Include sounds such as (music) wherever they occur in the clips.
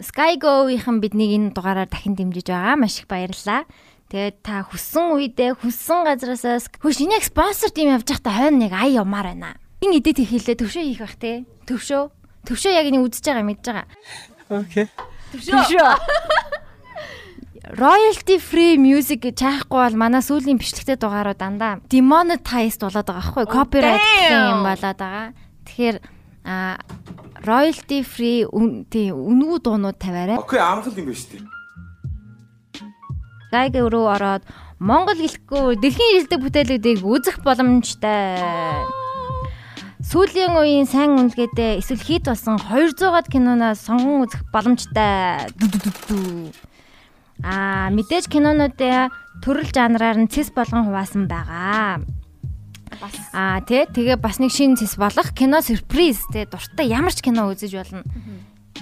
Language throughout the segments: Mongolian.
Skygo-ийнхан биднийг энэ дугаараар дахин дэмжиж байгаа. Маш их баярлалаа. Тэгээд та хүссэн үедээ хүссэн газараас хөөш энэ яг спонсор тийм явж байхдаа хойно нэг ая ямаар байна. Ин эдэт хийхлээ төвшөө хийх бах те. Төвшөө. Төвшөө яг энийг үзэж байгаа мэдж байгаа. Окей. Төвшөө. (laughs) royalty free music гэж хаахгүй бол манай сүүлийн бичлэгтэй дугааруу дандаа demonetized болоод байгаа байхгүй copyright юм болоод байгаа. Тэгэхээр а royalty free тий үнгүй дуунууд тавиарай. Окей, амгалт юм байна шүү дээ. Гайг руу ороод Монгол хэлэхгүй дэлхийн хэлдэг бүтээлүүдийг үзэх боломжтой. Сүүлийн үеийн сайн үнэлгээдээ эсвэл хит болсон 200-аад киноноос сонгон үзэх боломжтой. Аа мэдээж кинонуудаа төрөл жанраар нь цэс болгон хуваасан байгаа. Аа тий тэгээ бас нэг шинэ цэс болох кино сюрприз тий дуртай ямар ч кино үзэж болно.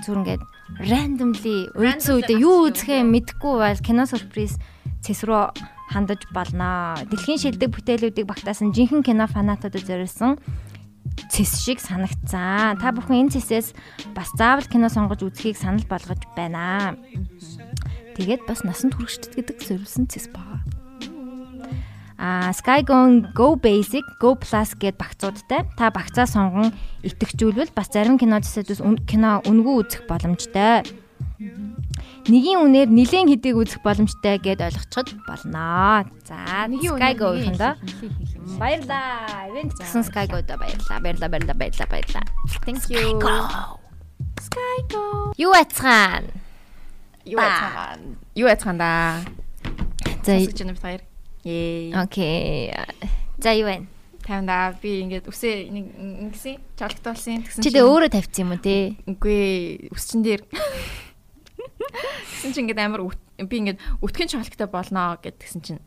Зүр ингээд randomly үйтсэн үедээ юу үзэхээ мэдэхгүй бол кино сюрприз цэс рүү хандаж болно. Дэлхийн шилдэг бүтээлүүдийг багтаасан жинхэнэ кино фанатуудад зориулсан цэс шиг санагцсан. Та бүхэн энэ цэсээс бас заавал кино сонгож үзхийг санал болгож байна. Тэгээд бас насанд хүрэгчдэд гэдэг зориулсан цэс байгаа. А Skygon Go Basic, Go Plus гэд багцуудтай. Та багцаа сонгон итгэжүүлвэл бас зарим кино цэсэдээс кино үнгүй үзэх боломжтой. Нэгийн үнээр нилээн хэдийг үзэх боломжтой гэд ойлгочиход болно. За, Skygo-ийнхэндээ баярлаа. Event гэсэн Skygo-да баярлаа. Баярлаа, баярлаа, баярлаа, баярлаа. Thank you. Skygo. Юу ацгаан? Юу яцгаан? Юу яцгаан да? За гэж нэг хоёр. Ээ. Окей. За юу вэ? Тавьнда би ингээд үсээ нэг ингэсэн чалгтуулсан тэгсэн чи. Чи тэгээ өөрөө тавьсан юм уу те? Үгүй үсчин дээр. Тэгсэн чи ингээд амар би ингээд өтгөн чалгтай болноо гэдгсэн чинь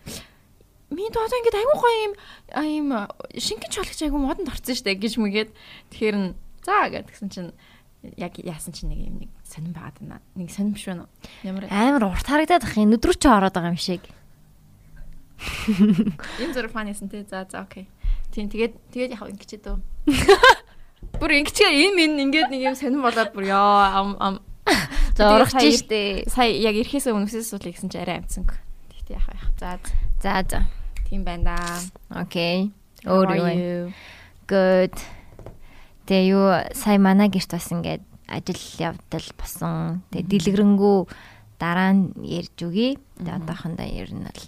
Минь одоо ингээд айгүй гоё юм юм шингэн чолагч айгүй модонд орсон штэ гэж мүгээд тэгэхээр нь за гэдгсэн чинь яг яасан чинь нэг юм нэг сонирн байгаад байна. Нэг сонирн биш байна уу? Ямар амар урт харагдаад ах юм өдрөө ч ороод байгаа юм шиг. Энэ зэрэг фан ясан те. За за окей. Тийм тэгээд тэгээд яг ингэчээ дөө. Бүр ингэчээ энэ минь ингээд нэг юм сонирн болоод бүр яа ам ам (laughs) За урагч штэ. Сая яг ирэхээс өмнөөс суулаа гэсэн чи арай амцсанг. Тэгтээ яах яах. За за за. Тийм байна да. Окей. Өөр юу? Good. Тэгээ юу сая манай гэрт бас ингээд ажил явдал босон. Тэгээ дэлгэрэнгүй дараа нь ярьж үгүй. Тэгээ одоохондоо ер нь бол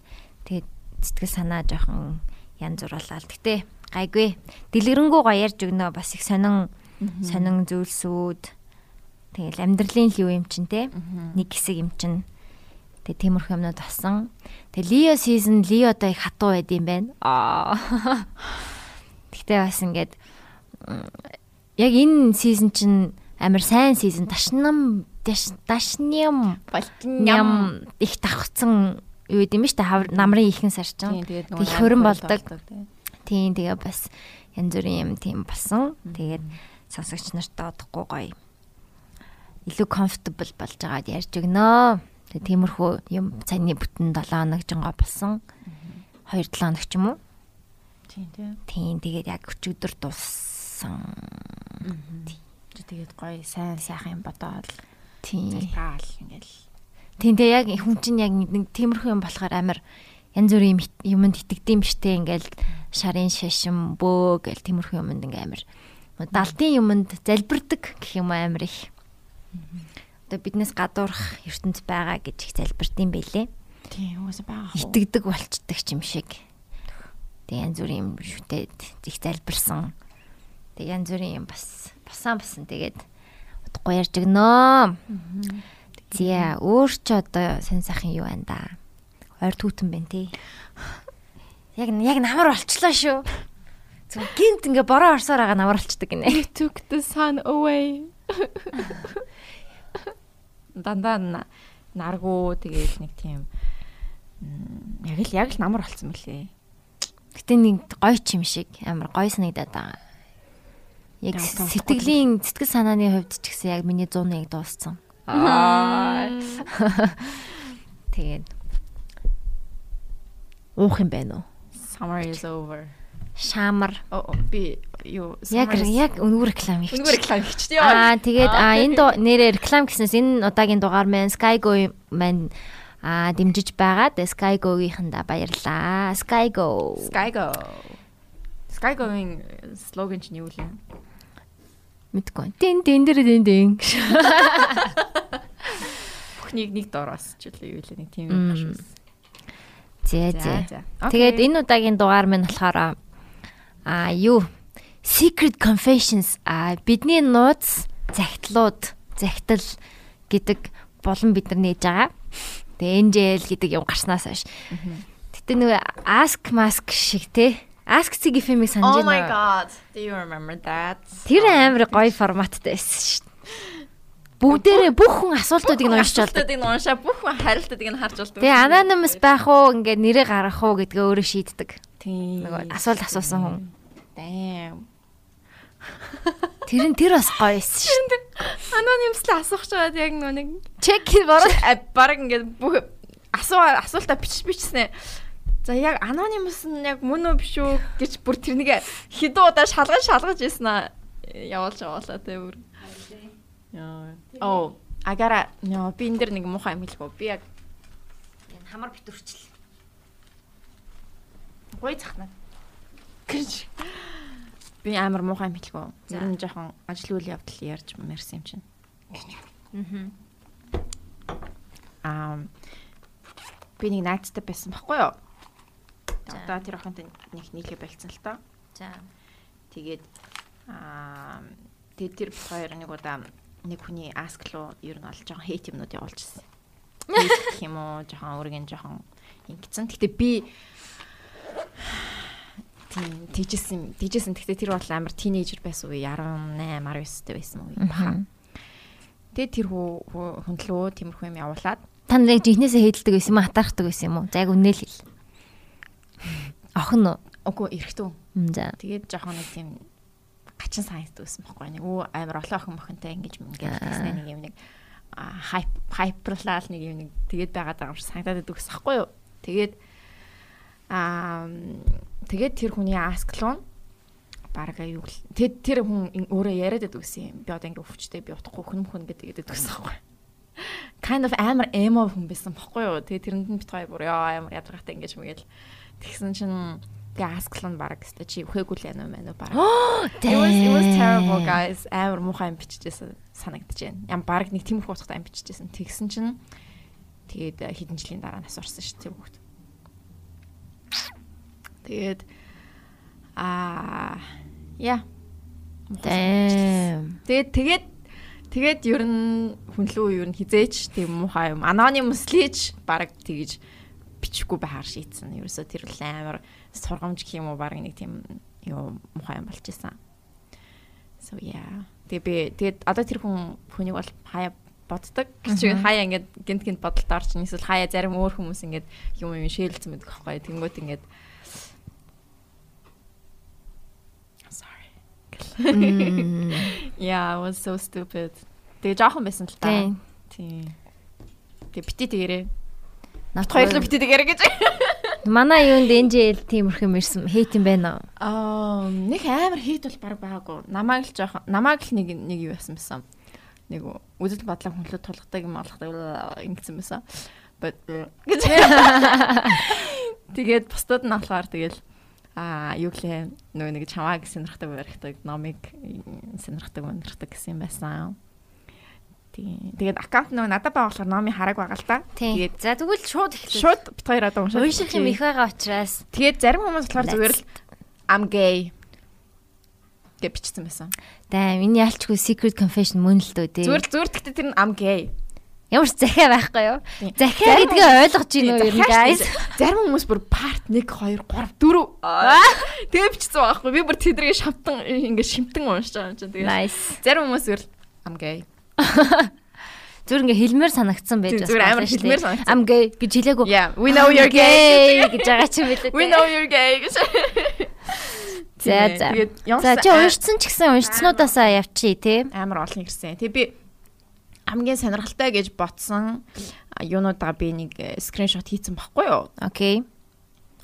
сэтгэл санаа жоохон янз буруулаад. Гэтэ гайгүй. Дэлгэрэнгүй гоё ярьж өгнө бас их сонин сонин зүйлсүүд. Тэгэл амьдралын л юу юм чин те. Нэг хэсэг юм чин. Тэгээ тиймэрхүү юмнууд басан. Тэгээ Лио сизон Лио одоо их хатуу байд юм байна. Аа. Гэтэ бас ингээд яг энэ сизон чинь амар сайн сизон ташнам дашням болтням их давхцсан юу гэдэм биш та намрын ихэнх сар чинь их хөрөн болдог. Тийм тэгээ бас янз бүрийн юм тийм болсон. Тэгээд сонсогч нартай одохгүй гоё. Илүү comfortable болж байгаад ярьж өгнөө. Тэгээ тиймэрхүү юм цайны бүтэн 7 хоног жингаа болсон. 2 7 хоног ч юм уу? Тийм тийм. Тийм тэгээд яг өчигдөр дууссан. Тэгээд гоё сайн сайхан юм бодоод тийм таал ингээл. Тийм тэгээ яг хүн чинь яг нэг тиймэрхүү юм болохоор амар янз бүрийн юмд итгэдэм биштэй ингээл шарын шашин бөө гэл тиймэрхүү юмд ингээм амар далдын юмд залбирдаг гэх юм амар их. Одоо биднээс гадуурх ертөнд байгаа гэж их залбирдсан байлээ. Тийм уусаа байгаа. Итгэдэг болчдөг юм шиг. Тэг янз бүрийн юм шүтээд их залбирсан. Тэг янз бүрийн юм бас басан басан тэгээд удахгүй ярьж өгнөө. Зя өөр ч одоо сэн сайхан юу байна да. Ойр түүтэн байна тий. Яг яг намар болчлоо шүү. Зүг гинт ингээ бороо орсоор байгаа намар болчдөг гинэ. Took the sun away. Дандаа наргуу тэгээд нэг тийм яг л яг л намар болцсон мөлий. Гэтэ нэг гоё ч юм шиг амар гоё санагдаад байгаа. Яг сэтгэлийн сэтгэл санааны хувьд ч гэсэн яг миний 100-ыг дууссан. Аа. (laughs) Тэгээд уух юм байна уу? Summer is over. Шамар. Би юу Яг яг өнгөр реклам их. Өнгөр реклам хийч тий. Аа тэгээд аа энэ дуу нэрээ реклам гэснээс энэ удаагийн дугаар маань Skygo маань аа дэмжиж байгаа. Тэгээд Skygo-гийнхэндээ баярлаа. Skygo. Skygo. Skygo-ийн слоган чинь юу лээ? Мэдгүй. Дин дин дэр дин дин. Бүхнийг нэг дороос ч үлээ юу лээ нэг тийм юм шүү. Зэ зэ. Тэгээд энэ удаагийн дугаар минь болохоор аа юу Secret Confessions а бидний нууц загтлууд загтал гэдэг болон бид нар нээж байгаа. Тэгээ NJL гэдэг юм гарснаас хойш. Гэтэ нөгөө Ask Mask шиг те Ask Sig FM-ийг санаж байна. Oh my god. Do you remember that? Тэр амар гоё форматтай байсан шүү дээ. Бүгдээрээ бүх хүн асуултуудыг нь уншиж болдог. Асуултуудыг нь уншаа бүх хүн хариултуудыг нь харж болдог. Тэгээ anonymous байх уу ингээд нэрээ гаргах уу гэдгээ өөрөө шийддэг. Тийм. Нөгөө асуулт асуусан хүн. Damn. (laughs) Тэр нь тэр бас гоё байсан шүү. Anonymous-л асуух чаад яг нөө нэг Check бороо баг ингээд бүх асуу асуултаа бичиж бичснэ. За яг anonymous нь яг мөн үү биш үү гэж бүр тэрнийг хэдэн удаа шалгаж шалгаж ирсэн аа явуулж яваалаа тэ бүр. Яа. Оо, агара нөө би энэ дэр нэг муухай юм хэлэхгүй. Би яг хамар битүрчл. гой захна. Гэж. Би амар муухай юм хэлэхгүй. Ер нь жоохон ажил үйл явдал ярьж мэрсэн юм чинь. Аа би нэг найзтай байсан байхгүй юу? Одоо тэр охинтой нэг нийлээ болцсон л тоо. За. Тэгээд аа тэгээд тэр хоёр нэг удаа нэг хүний ask руу ер нь олж жоохон хейт юмнууд явуулчихсан. Хейт юм уу жоохон өөргөн жоохон ингэсэн. Гэтэ би тийм тийжсэн тийжсэн. Гэтэ тэр бол амар тинейжер байсан үе 18 19 дэх байсан үе баха. Тэгээд тэр хүү хүндлөө тиймэрхүү юм явуулаад Та нарыг жинхнээсээ хейдэлдэг байсан юм уу? Хатаахдаг байсан юм уу? За яг үнэл хэл. Охин үгүй эрэхтэн. За. Тэгээд жоохон нэг тийм гачин сайнсдаг байсан байхгүй нэг өө амар олон охин мохинтой ингэж ингээд тэгснэ нэг юм нэг хайп хайперлал нэг юм нэг тэгээд байгаад байгаа юм шиг санагдаад байдаг гэсэн байхгүй юу. Тэгээд аа тэгээд тэр хүний асклон барага юу л тэгэд тэр хүн өөрөө яриад байдаг гэсэн юм. Би одоо ингээд өвчтэй би утахгүй хүн хүн гэдэг гэдэг гэсэн байхгүй. Kind of амар эмо хүн байсан байхгүй юу. Тэгээд тэрэнд нь бит гоё бүр яа амар ядаргатай ингэж мэгэл тэгсэн чинь би асклон бараг өстой чи өхөөгүй л яна мэн бараг. (gasps) It was it was terrible guys. Амар муухай юм бичижсэн санагдаж байна. Ям баг нэг тиймэрхүү утгатай юм бичижсэн. Тэгсэн чинь тэгээд хэдэн жилийн дараа нас орсон шүү тэр хүүхд. Тэгээд аа яа. Тэгээд тэгээд тэгээд ер нь хүнлүү ер нь хизээч тийм муухай юм. Anonymous лийж баг тэгж бичихгүй байхаар шийдсэн. Ерөөсө тэр л амар сургамж гэх юм уу баг нэг тийм юу муухай юм болж исэн. So yeah. Тэгээ би тэгээд одоо тэр хүн хүнийг бол хаяа боддог. Чи хаяа ингээд гинт гинт бодолд орч эсвэл хаяа зарим өөр хүмүүс ингээд юм юм шээлцсэн байдаг аахгүй. Тэнгүүт ингээд Sorry. Yeah, I was so stupid. Тэгээ жоохон байсан л та. Тийм. Тэгээ бити тэгэрээ. Над Хоёрлоо бити тэгэрээ гэж. Манай юунд NJL тиймэрхүү юм ирсэн хейт юм байна уу? Аа, нэг амар хийд бол баг байгаагүй. Намааг л жоохон намааг л нэг нэг юу яасан байсан. Нэг үзэл бодлоо хүнлээ тулгадаг юм алгадаг ингэсэн байсан. But гэж. Тэгээд бусдад нь болохоор тэгэл аа юу гэлээ нөгөө нэг чамааг сонирхдаг барихдаг номыг сонирхдаг өнөрхдөг гэсэн юм байсан. Тийм. Тэгээд аккаунт нөгөө надад байгаа болохоор номыг хараг байгаа л да. Тэгээд за тэгвэл шууд эхлэв. Шууд бит хоёр одоо уншаад. Унших юм их байгаа учраас Тэгээд зарим хүмүүс болохоор зүгээр л I'm gay гэж бичсэн байсан. даа миний ялчгүй secret confession мөн л дөө тий. Зүгээр зүгээр тэгтээ тэр нь I'm gay. Ямар ч захиа байхгүй юу? Захиа гэдгээ ойлгож гин үү нь guys? Зарим хүмүүс бүр part 1 2 3 4 тэгээ бичсэн байгаа хгүй. Би бүр тэдрийг шамтан ингээд шимтэн уншиж байгаа юм чинь тэгээ. Зарим хүмүүс зүгээр I'm gay. (laughs) Зүр ингээ хэлмээр санагдсан байж Тийм, зүгээр амар хэлмээр санагдсан. Ам гей гэж хэлээгүй. Yeah, we know you're gay. гэж байгаа ч юм билээ. We know you're gay гэж. За за. За чи уншсан ч гэсэн уншснуудаасаа явчих тий. амар олон ирсэн. Тэгээ би хамгийн сонирхолтой гэж ботсон юунуудаа би нэг скриншот хийсэн баггүй юу? Окей.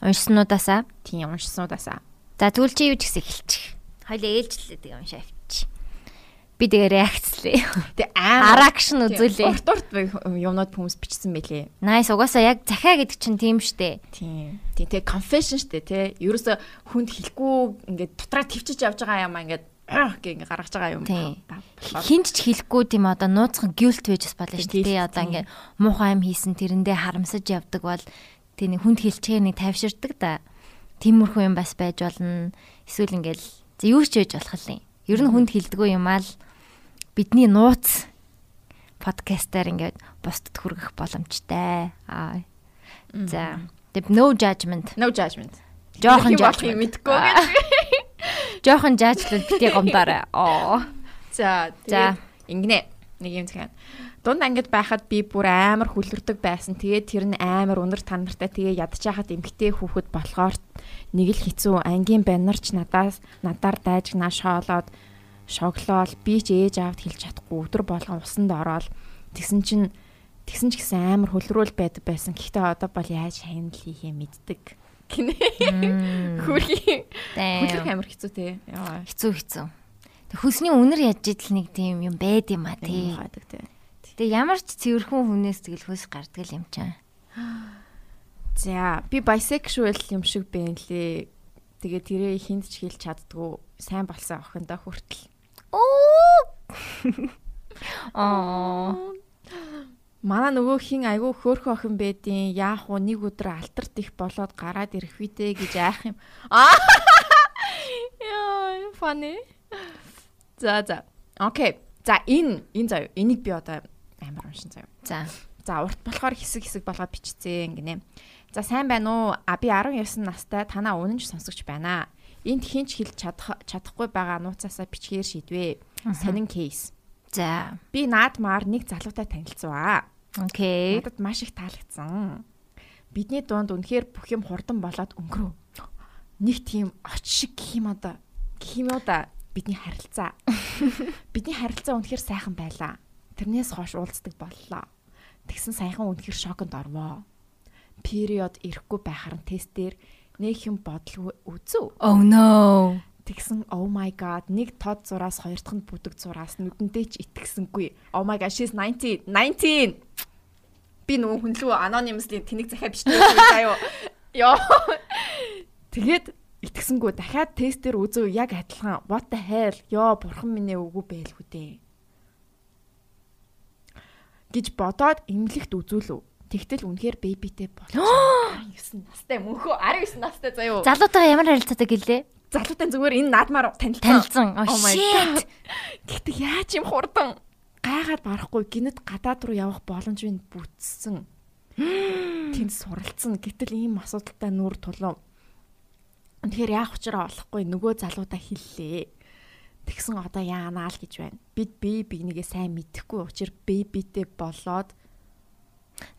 Уншснуудаасаа. Тийм уншсануудаасаа. За тэгвэл чи юу ч гэсэн эхэлчих. Хоёлаа ээлжлээ тэгээ уншаа. Би тэгээ реакцлээ. (laughs) Тэг амар Аракшн үзүүлээ. Урт урт юмнууд хүмүүс бичсэн байлээ. Nice угаасаа яг захиа гэдэг чинь тийм штэ. Тийм. Тийм тэг confession штэ тий. Ерөөсө хүнд хэлэхгүй ингээд дотроо твчиж явж байгаа юм ингээд гэх ингээд гаргаж байгаа юм. Болохоор Хинч ч хэлэхгүй тийм одоо нууцхан guilt байж бас болно шүү дээ. Одоо ингээ муухай юм хийсэн тэрэндээ харамсаж явдаг бол тийм нэг хүнд хэлчихээ нэг тавьширдаг да. Тиймэрхүү юм бас байж болно. Эсвэл ингээл юу ч байж болох юм. Ер нь хүнд хэлдэггүй юм аа л бидний нууц подкастаар ингээд бусдад хүргэх боломжтой. Аа. За. Тэг no judgment. no judgment. Жохон judgment. мэдгүй гэж. Жохон жаачлал битгий гомдоорой. Оо. За За. ингэнэ. Нэг юм захиа. Дунд ангид байхад би бүр амар хүлэрдэг байсан. Тэгээд тэр нь амар өнөр танартай тэгээ ядчихахад эмгтэй хүүхэд болохоор нэг л хэцүү ангийн баннерч надаас надаар дайж наашаолоод шоглоол би ч ээж аавд хэлж чадахгүй өдөр болгон усанд ороод тэгсэн чинь тэгсэн ч гэсэн амар хөлрүүл байдаг байсан. Гэхдээ одоо бол яаж хандл хийхээ мэддэг. Гинэ. Хүлрэх Damn. амар хэцүү те. Яа. Хэцүү хэцүү. Тэг хөлсний үнэр ядж идэл нэг тийм юм байд юм а тий. Тэг ямар ч цэвэрхэн хүнээс тэгэл хөөс гардаг л юм чаа. За, би bisexual юм шиг байна лээ. Тэгээ тэрээ хинд ч хэлж чаддгүй сайн болсон охиндоо хүртэл. Оо. Аа. Манай нөгөө хин айгүй хөөрхөн охин байдیں۔ Яах вэ? Нэг өдөр алтарт их болоод гараад ирэх вүдэ гэж айх юм. Аа. Яа, funny. За за. Окей. За энэ энэ заяа. Энийг би одоо амар уншин заяа. За. За урт болохоор хэсэг хэсэг болгоод бичцээ гинэ. За сайн байна уу? А би 19 настай танаа үнэнч сонсогч байна. Энд хинч хэлж чадах чадахгүй байгаа нууцаасаа бичгээр шийдвэ. Сонин кейс. За. Би наадмаар нэг залуутай танилцваа. Окей. Надад маш их таалагдсан. Бидний дунд үнэхээр бүх юм хурдан болоод өнгөрөв. Нэг тийм оч шиг гэх юм одоо. Гэх юм уу да бидний харилцаа. (laughs) Бидний харилцаа үнэхээр сайхан байлаа. Тэрнээс хойш уулздаг боллоо. Тэгсэн саяхан үнэхээр шоконд орвоо. Период ирэхгүй байхаар тестээр нэг юм бодол үзв. Oh no. Тэгсэн oh my god нэг тод зураас хоёр дахь нь бүдэг зураас нүдэндээ ч итгэсэнгүй. Oh my god she's 19 19 би нөгөө хүн лүү anonymously тэнэг захиа бичсэн заяа. (laughs) Йоо. Тэгээд итгэсэнгүй дахиад тестээр үзв яг адилхан what the hell ёо бурхан минь үгүй байлгүй дээ. гэж бодоод имлэгт үзүүлв. Тэгтэл үнэхээр бэбитэй болчихсон. 19 настай мөнхөө 19 настай заяа. Залуутайгаа ямар харилцаатай гэлээ? залуутай зүгээр энэ наадмаар танилцсан. Танилцсан. Oh Oh my shit. Гэхдээ яаж юм хурдан гайхаад барахгүй гинэд гадаад руу явах боломж минь бүтсэн. (gasps) Тэнд суралцсан. Гэтэл ийм асуудалтай нүүр тулав. Тэгэхээр яах учраа олохгүй нөгөө залуудаа хиллээ. Тэгсэн одоо яанаа л гэж байна. Бид бие бигнийгээ сайн мэдэхгүй учраа бэбитэй болоод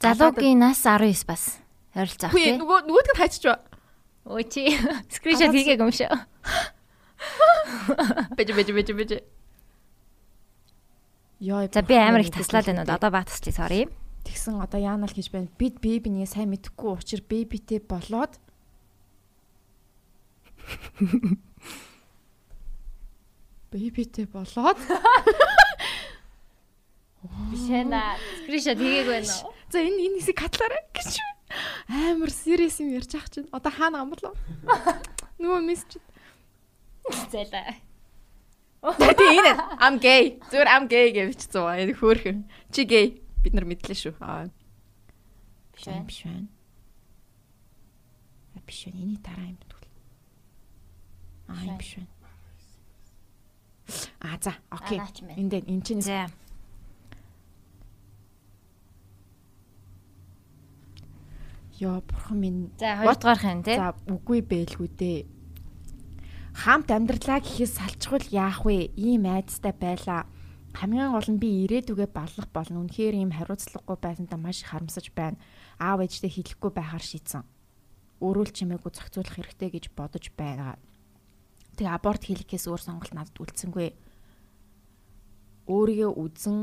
Залуугийн нас 19 бас. Ойролцоох Хүй тий. нөгөө нөгөөдг нь хайчих ба. Өө чи (laughs) скриншот хийгээг юм шүү. Бэж бэж бэж бэж. Яа. За би амар их таслаад байна уу? Одоо баа таслая sorry. Тэгсэн одоо яана л гэж байна. Бид бэбинийг сайн мэдэхгүй учраа бэбитэй болоод (laughs) бэбитэй болоод Биш ээ. Скриншот хийгээг байна уу? За энэ энэ хэсэг катлаарай гэж амар serious юм ярьж ах чинь. Одоо хаана амблаа нөгөө мессеж Зайлаа. Тэ энэ. I'm gay. Зүгээр I'm gay бичсэн ба. Энэ хөөхөн чи gay? Бид нар мэдлээ шүү. Аа Биш байна. биш байна. А, биш байна. Эний дараа юм тэгвэл аа биш байна. А за окей. Энд дээр эн чинь За. Ёо бурхан минь За хоёрдугаарх нь тий. За үгүй байлгүй дээ. Хамт амьдралаа гэхээс салчгүй яах вэ? Ийм айдастай байлаа. Хамгийн гол нь би ирээдүгээ баллах болно. Үнэхээр ийм хариуцлагагүй байсандаа маш их харамсаж байна. Аав ээжтэй хэлэхгүй байхаар шийдсэн. Өөрөөл чимээгүй зохицуулах хэрэгтэй гэж бодож байгаа. Тэгээ аборт хийхээс өөр сонголт надад үлдсэнгүй. Өөрийгөө үзэн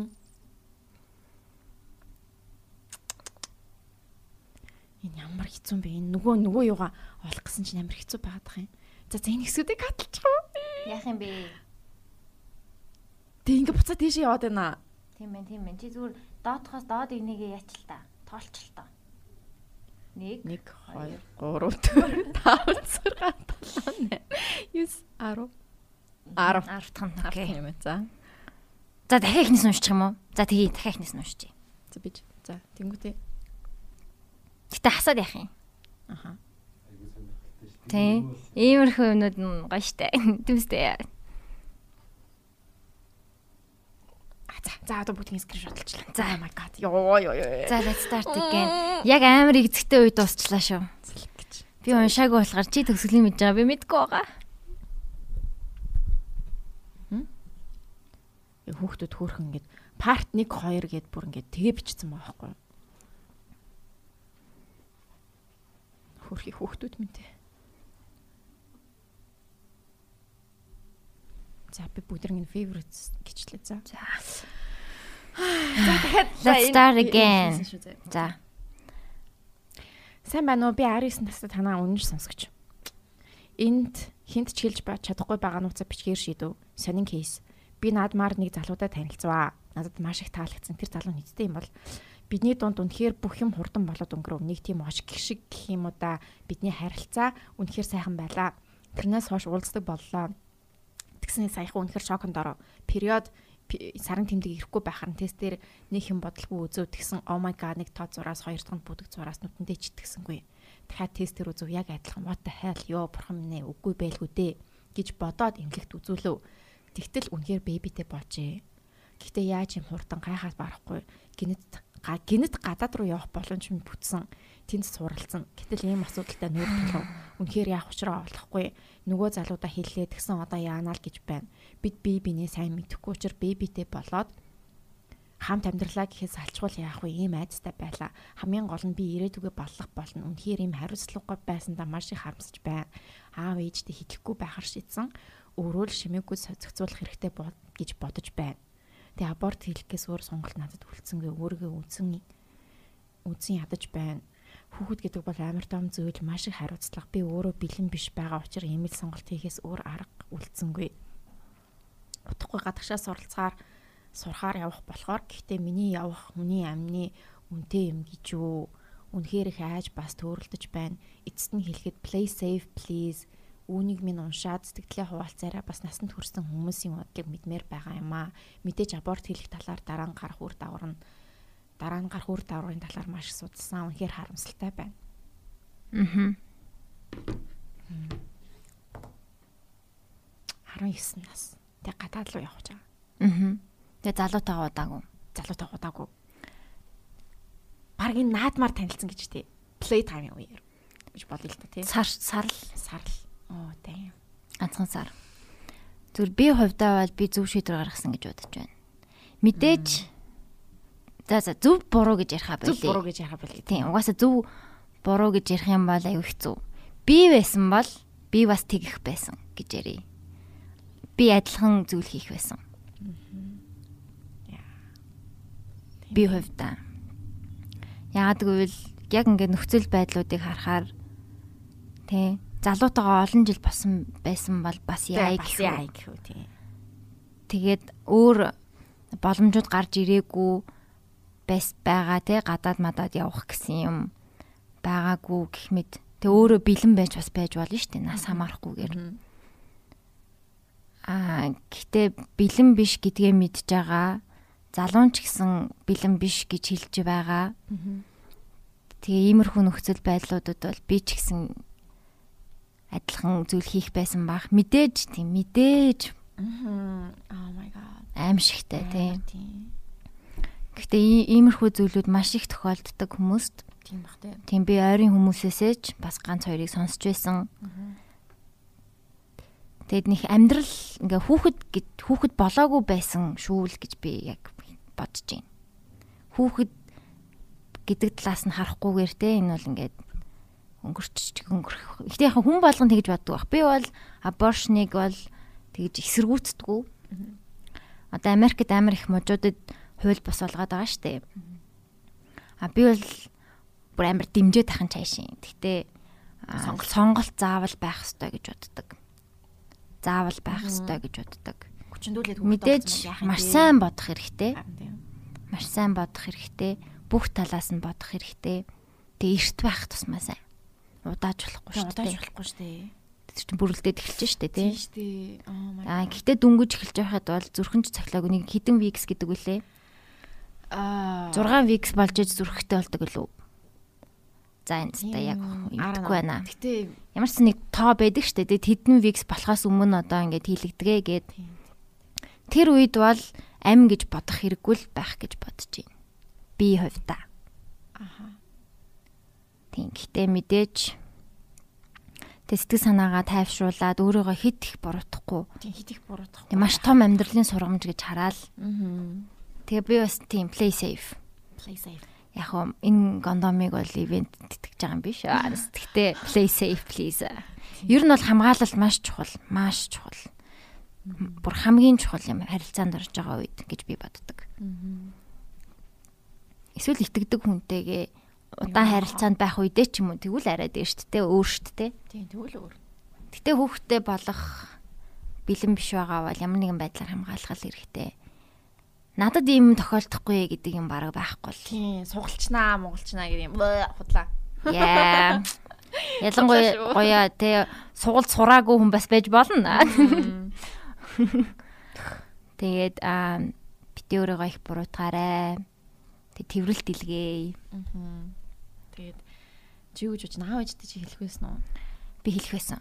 Энэ ямар хэцүү бэ? Энэ нөгөө нөгөө юугаа олох гэсэн чинь ямар хэцүү байгаад байгаа юм. За за энэ хэсгүүдийг хаталчих уу? Яах юм бэ? Тэг ингээ буцаад тийш яваад байна. Тийм ээ, тийм ээ. Чи зүгээр доотхоос доод игнийгээ яач л та. Тоолч л та. 1 1 2 3 4 5 6 7 8 9 10 10 10 тань. 10 Окей. юм. За. За дахиад ихнээс уншчих юм уу? За тэгээ дахиад ихнээс уншчих. За бич. За тэнгуүтэй. Гэтэ хасаад яах юм? Аха. Тий. Иймэрхүү юмнууд нь гоё штэ. (laughs) Түмстэй. А за за одоо бүгдийн скриншот олчлаа. За. oh my god. Йоо ёо ёо. За let's start again. Яг амар игзэгтэй үе дуусчлаа шүү. гэж. Би уншаагүй болохоор чи төгсгөлийн мэдж байгаа. Би мэдгүй байгаа. Хүүхдүүд хөөрхөн ингээд part 1 2 гэд бүр ингээд тэгээ бичсэн байгаа байхгүй юу? Хөрхи хүүхдүүд те. За би бүгдэрийн favorites гэчлээ за. За. (sighs) Let's start again. За. Сайн байна уу? Би 19 настай танаа үнэн сонсогч. Энд хинт ч хэлж ба чадахгүй байгаа нууцаа бичгээр шийдв. Сонин кейс. Би наадмаар нэг залуудаа танилцваа. Надад маш их таалагдсан тэр залуу нийтдээ юм бол бидний дунд үнэхээр бүх юм хурдан болоод өнгөрөв. Нэг тийм ош гих шиг гэх юм уу да. Бидний харилцаа үнэхээр сайхан байлаа. Тэрнээс хойш уулздаг боллоо. Тэгснээ саяхан үнэхээр шоконд ороо. Период сарын тэмдэг ирэхгүй байхаар нь тест дээр нэг юм бодлого үзөв тэгсэн oh my god нэг тоо зураас хоёр дахь нь бүдэг зураас нүдэндээ читгсэнгүй. Дахиад тест дээр үзв яг адилхан what the hell ёо бурхан минь ээ үгүй байлгүй дээ гэж бодоод эмнэлэгт үзүүлв. Тэгтэл үнэхээр бэбитэй болжээ. Гэхдээ яаж юм хурдан гайхаад барахгүй гинэт га гинэт гадаад руу явах боломж минь бүтсэн. Тэнд суралцсан. Гэтэл ийм асуудалтай нүүр тулав. Үнэхээр яах учраа олохгүй. Нөгөө залуудаа хэллээ тэгсэн одоо яанаа л гэж байна. Бид бие бинээ сайн мэдэхгүй учраас бэбитэй болоод хамт амьдралаа гэхээс алчгуул яах вэ? Ийм айцтай байла. Хамгийн гол нь би ирээдүгөө боллох болно. Үнэхээр ийм хариуцлагагүй байсандаа маш их харамсаж байна. Аав ээжтэй хэлэхгүй байхаар шийдсэн. Өөрөө л шимээгүй зохицуулах хэрэгтэй гэж бодож байна. Тэгээ аборт хийхээс өөр сонголт надад үлдсэнгүй өөрийгөө үдсэн үдсэн ядаж байна. Хүүхэд гэдэг бол амар том зүйл маш их хариуцлага. Би өөрөө бэлэн биш байгаа учраас ийм л сонголт хийхээс өөр арга үлдсэнгүй. Утгагүй гадагшаа суралцгаар сурахаар явах болохоор гэхдээ миний явах хүний амны үнтэй юм гэж юу үнэхээр их айж бас төөрөлдөж байна. Эцэст нь хэлэхэд play safe please үүнийг минь уншаад сэтгэлээ хуваалцаараа бас насанд хүрсэн хүмүүсийн бодлыг мэдмээр байгаа юм аа. Мэдээж аборт хийх талаар дараа нь гарах үр дагавар нь дараа нь гарах үр дагаврын талаар маш судалсан. Үнэхээр харамсалтай байна. Аа. 19 нас. Тэг гадаад руу гэж байгаа. Аа. Тэгээ залуутайгаа удаагүй. Залуутай удаагүй. Баргийн наадмаар танилцсан гэж тий. Play time юм уу? гэж бодъё л та тий. Сар сарл Сарл. Оо damn. ганцхан сар. Зүгээр би хувьдаа бол би зөв шийдвэр гаргасан гэж бодож байна. Мэдээж за за зөв буруу гэж яриха Зүг буруу байли. гэж яхаа байл. Тийм угаасаа зөв буруу гэж ярих юм бол аюу хэцүү. Би байсан бол би бас тэгэх байсан гэж ярий. Би адилхан зүйл хийх байсан. Би хувьдаа. Яагад гэвэл яг ингээд нөхцөл байдлуудыг харахаар тий залуутайгаа олон жил босон байсан бол бас яа Бас гэх тий. Тэгээд өөр боломжууд гарч ирээгүй байс байгаа те гадаад мадаад явах гэсэн юм байгаагүй гэх мэт. Тэг өөрөө бэлэн байж бас байж болно шүү дээ. Нас хамаарахгүйгээр. Аа гэхдээ бэлэн биш гэдгээ мэдж байгаа. Залуун ч гэсэн бэлэн биш гэж хэлж байгаа. Тэгээ иймэрхүү нөхцөл байдлуудад бол би ч гэсэн адилхан зүйл хийх байсан бах. Мэдээж тийм мэдээж Мгм. Oh my god. аимшигтай тийм. Гэхдээ ий- иймэрхүү зүйлүүд маш их тохиолддог хүмүүст. Тийм бах тий. Тийм би ойрын хүмүүсээсээ ч бас ганц хоёрыг сонсч байсан. Тэгэд нэг амьдрал ингээ хүүхэд гэд хүүхэд болоогүй байсан шүү л гэж би яг бодож байна. Хүүхэд гэдэг талаас нь харахгүйгээр те энэ бол ингээд өнгөрч өнгөрөх. Гэтэ яг хүн болгон тэгж боддог байх. Би бол аборшныг бол тэгж эсэргүүцдэггүй. Одоо Америкт амар их мужуудад хууль бос болгоод байгаа штэ. А би бол бүр амар дэмжиж тахын цаашин. Гэтэ Сонголт. сонголт заавал байх ёстой гэж боддог. заавал байх ёстой гэж боддог. Хүчндүүлээд Мэдээж маш сайн бодох хэрэгтэй. Маш сайн бодох хэрэгтэй. Бүх талаас нь бодох хэрэгтэй. Тэгээ эрт байх тусмаа сайн. Удааж болохгүй шүү удааж дээ. болохгүй шүү дээ. Тэр чинь бүрэлдээд эхэлж штэ тий. Тийм дээ. Oh Аа гэхдээ дүнгиж эхэлж байхад бол зүрхэн ч цахилааг нэг хідэн викс гэдэг үлээ. Аа 6 викс болж иж зүрхтэй болдог үлээ. За энэ та яг мэдгүй байна. Гэтэ Ямар ч нэг тоо байдаг штэ. Тэгээд хідэн викс болохоос өмнө одоо ингээд хийлэгдэгээ гээд тэр үед бол амин гэж бодох хэрэггүй л байх гэж бодож байна. Би хувьдаа. аха. Тийм. Гэхдээ мэдээж тэг сэтгэл санаагаа тайвшруулад өөрийгөө хит их буруутгахгүй. Тийм хит их буруутгах. Тэг маш том амьдралын сургамж гэж хараад Аа. Тэгээ би бас тийм play safe. play safe. Яг хөө энэ гондомыг бол ивент тэтгэж байгаа юм биш аа. Гэхдээ play safe please. Ер нь бол хамгаалалт маш чухал, маш чухал. Бүр хамгийн чухал юм харилцаанд орж байгаа үед гэж би боддог. Эсвэл итгэдэг хүнтэйгээ удаан харилцаанд байх үедээ ч юм уу тэгвэл арай дээр шүү дээ өөр шүү дээ. Тийм тэгвэл өөр. Гэтэ хүүхдээ болох бэлэн биш байгаа бол ямар нэгэн байдлаар хамгаалах хэрэгтэй. Надад ийм тохиолдохгүй гэдэг юм баг байхгүй л. Тийм сугалчнаа монголчнаа гэх юм худлаа. Яа. (laughs) Ялангуяа гоёа тэ сугалт сураагүй хүн бас байж болно. (laughs) Тэгээд аа бити өөрийгөө их буруутгаарай. Тэг тэрвэрэл дэлгэе. Аа. Чи юу гэж бодож наав ээжтэй чи хэлэх байсан уу? Би хэлэх байсан.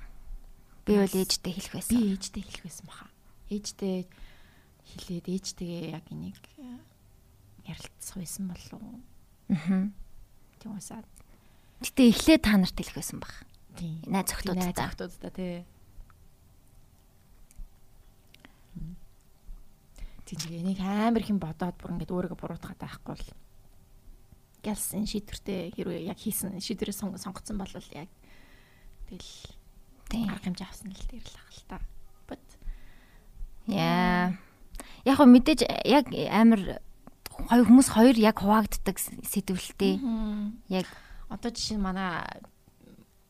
Би бол ээжтэй хэлэх Би байсан. ээжтэй хэлэх байсан баха. Ээжтэй хэлээд ээжтэйгээ яг энийг э, ярилцах байсан болов уу? Аа. Тийм усаа. Гэтэ эхлээд та нарт хэлэх байсан баг. Тийм. Найз охтуудтай. Захтуудтай тий. Тэгээ энийг амар их юм бодоод бүр ингээд өөрийгөө буруутгаад байхгүй бол гэлсэн шийдвэртэй хэрвээ яг хийсэн шийдвэрээ сон- сонгоцсон бол яг тэгэл Тийм. арга хэмжээ авсан л дээр л ах л та. But Яа. Яг хөө мэдээж яг амар хоёр хүмүүс хоёр яг хуваагддаг сэтвэлтэй. Яг одоо жишээ манай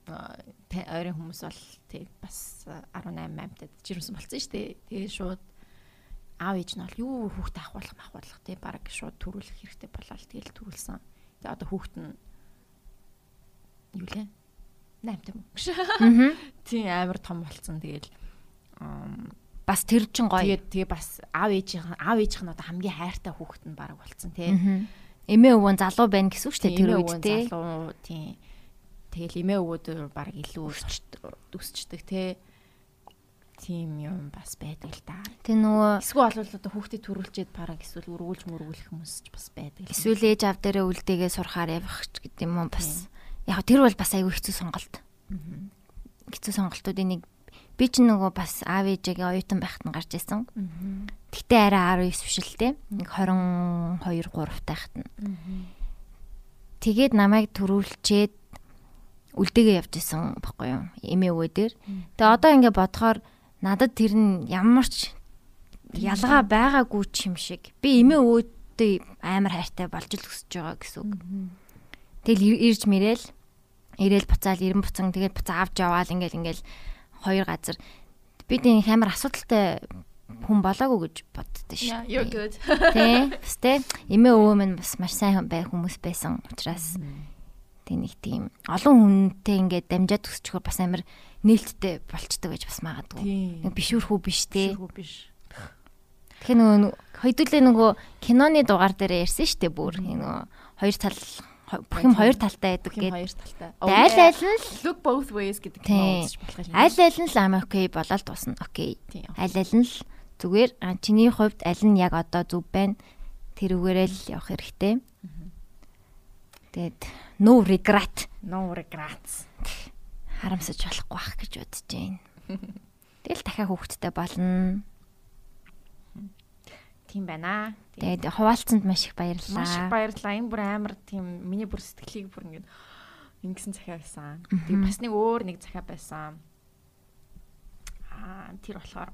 ойрын хүмүүс бол тэг бас а, 18 8-тад жирэмсэн болсон шүү дээ. Тэгээ шууд аав ээж нь бол юу хүүхдээ ахуулах махуулах тий баг шууд төрүүлэх хэрэгтэй болоо л тэгэл төрүүлсэн. Одоо хүүхд нь юу лээ? 8 тийм үү? Тийм амар том болсон тэгэл бас тэр чин гоё. тэгээд тэгээ бас аав ээжийн аав ээжийнх нь одоо хамгийн хайртай хүүхэд нь баг болсон тий. Эмээ өвөн залуу байна гэсэн үг шүү дээ тэр үед өвөө те. залуу тийм тэгэл эмээ өвөөдөр баг илүү өсчдөг те тийм юм бас байдаг л да. Тэг нөгөө Эсвэл бол одоо хүүхдээ төрүүлчихэд бараг эсвэл өргүүлж мөргүүлэх хүмүүс ч бас байдаг. эсвэл ээж аав дээрээ үлдээгээ сурахаар явах ч гэдэг юм уу бас. Яг тэр бол бас айгүй хэцүү сонголт. Хэцүү сонголтуудын нэг би ч нөгөө бас аав ээжээгээ оюутан байхад нь гарч. Мгм. Гэтэ арай 19 биш л те. Нэг 22 3 тайхад нь. Тэгээд намайг төрүүлчээд үлдээгээ явж исэн баггүй юу? Эмээ өвөө дээр. Тэгээ одоо ингээ бодохоор надад тэр нь ямар ч ялгаа байгаагүй ч юм шиг. Би эмээ өвөөтэй амар хайртай болж л өсөж байгаа гэсэн үг. Тэгэл ир- ирж мэрэл ирээл буцаал ирэн буцан тэгээд буцаа авч яваал ингээл ингээл хоёр газар бид энэ амар асуудалтай хүн болоогүй гэж боддоо шүү. You're good. Тэ. Тэ. Эмээ өвөө минь бас маш сайн бай хүмүүс байсан учраас тэг нэг тийм олон хүнтэй ингээд дамжаад өсчихөр бас амар нээлттэй болчдөг гэж бас магадгүй. Бишүүрхүү биш те. Шүргүү биш. Тэгэхээр нөгөө хоёдуулаа нөгөө киноны дугаар дээр ярьсан шүү дээ бүр. Нөгөө хоёр тал бүх юм хоёр талтай байдаг юм гэдэг. хоёр талтай. Аль аль нь л look both ways гэдэг кино үзэж болох юм. аль аль нь л ам окей болоод. Окей. Тийм. Аль аль нь л зүгээр чиний хувьд аль нь яг одоо зүв байна. Тэрүүгээрээ л явах хэрэгтэй. Тэгээд no regret No regrets. Харамсаж болохгүй бах гэж бодож байна. Тэгэл дахиад хүүхэдтэй болно. Тийм байна. Тэгээд хуваалцсанд маш их баярлалаа. Маш их баярлалаа. Энэ бүр амар тийм миний бүр сэтгэлийг бүр ингээд ингэсэн захиа байсан. Тэгээ бас нэг өөр нэг захиа байсан. Аа тэр болохоор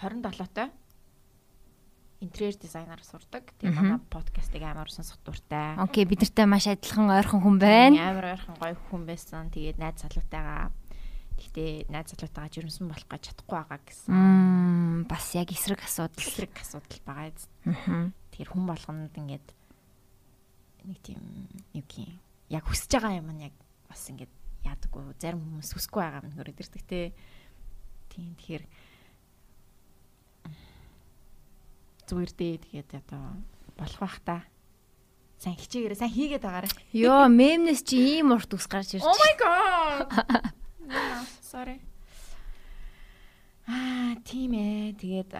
27-той интерьер дизайнер сурдаг. Тэгээ манай подкастыг амар сонсох дуртай. Окей, бид нартай маш адилхан ойрхон хүн байна. Амар ойрхон гоё хүн байсан. Тэгээд найз залуутайгаа Гэхдээ найз залуутайгаа жирэмсэн болох гэж чадахгүй байгаа гэсэн. Бас яг эсрэг асуудал. Эсрэг асуудал байгаа биз. Тэгэхээр хүн болгонд ингээд нэг тийм юу гэх юм. Яг хүсэж байгаа юм нь яг бас ингээд яадаггүй. Зарим хүмүүс хүсэхгүй байгаа юм хөрөд ирдэг те. Тийм тэгэхээр зүгээр дээ тэгээд одоо болох бах та. Сайн хичээгээрээ сайн хийгээд байгаарай. Йоо, мемнес чи ийм урт ус гарч ирж. Oh my god. (laughs) Sorry. Аа, тийм ээ. Тэгээд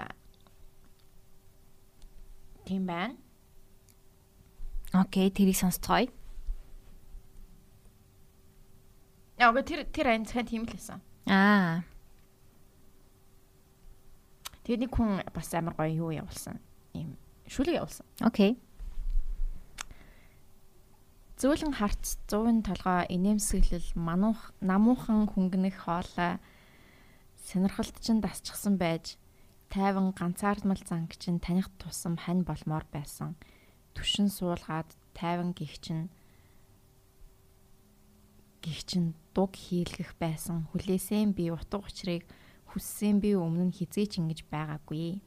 тийм байна. Окей, тэрийг сонсцгоё. Яг тэр тэр айн цахан тийм л байсан. Аа. Тэгээд нэг хүн бас амар гоё юу явуулсан. Ийм шүлэг явуулсан. Окей. Зөөлөн харц 100 толгой инээмсэглэл мануух намуухан хөнгөнөх хоолой сонирхолт чинь дасчихсан байж тайван ганцаардмал занг чинь таних тусам хань болмоор байсан. Түшин суулгаад тайван гих чинь гих чинь дуг хийлгэх байсан. Хүлээсэн би утга учирыг хүссэн би өмнө нь хизээч ингэж байгаагүй.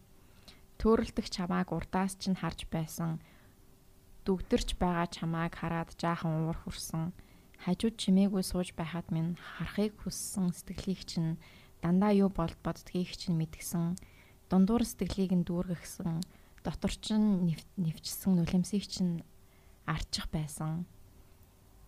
Төөрөлдөх чамааг урдаас чинь харж байсан дүгдэрч байгаа чамааг хараад жаахан уур хүрсэн. Хажууд чимээгүй сууж байхад минь харахыг хүссэн сэтгэлийг чинь дандаа юу болд боддгийг чинь мэдгсэн. Дундуур сэтгэлийг нь дүүргэхсэн. Дотор чинь нэвчсэн нүлэмсийг чинь арчих байсан.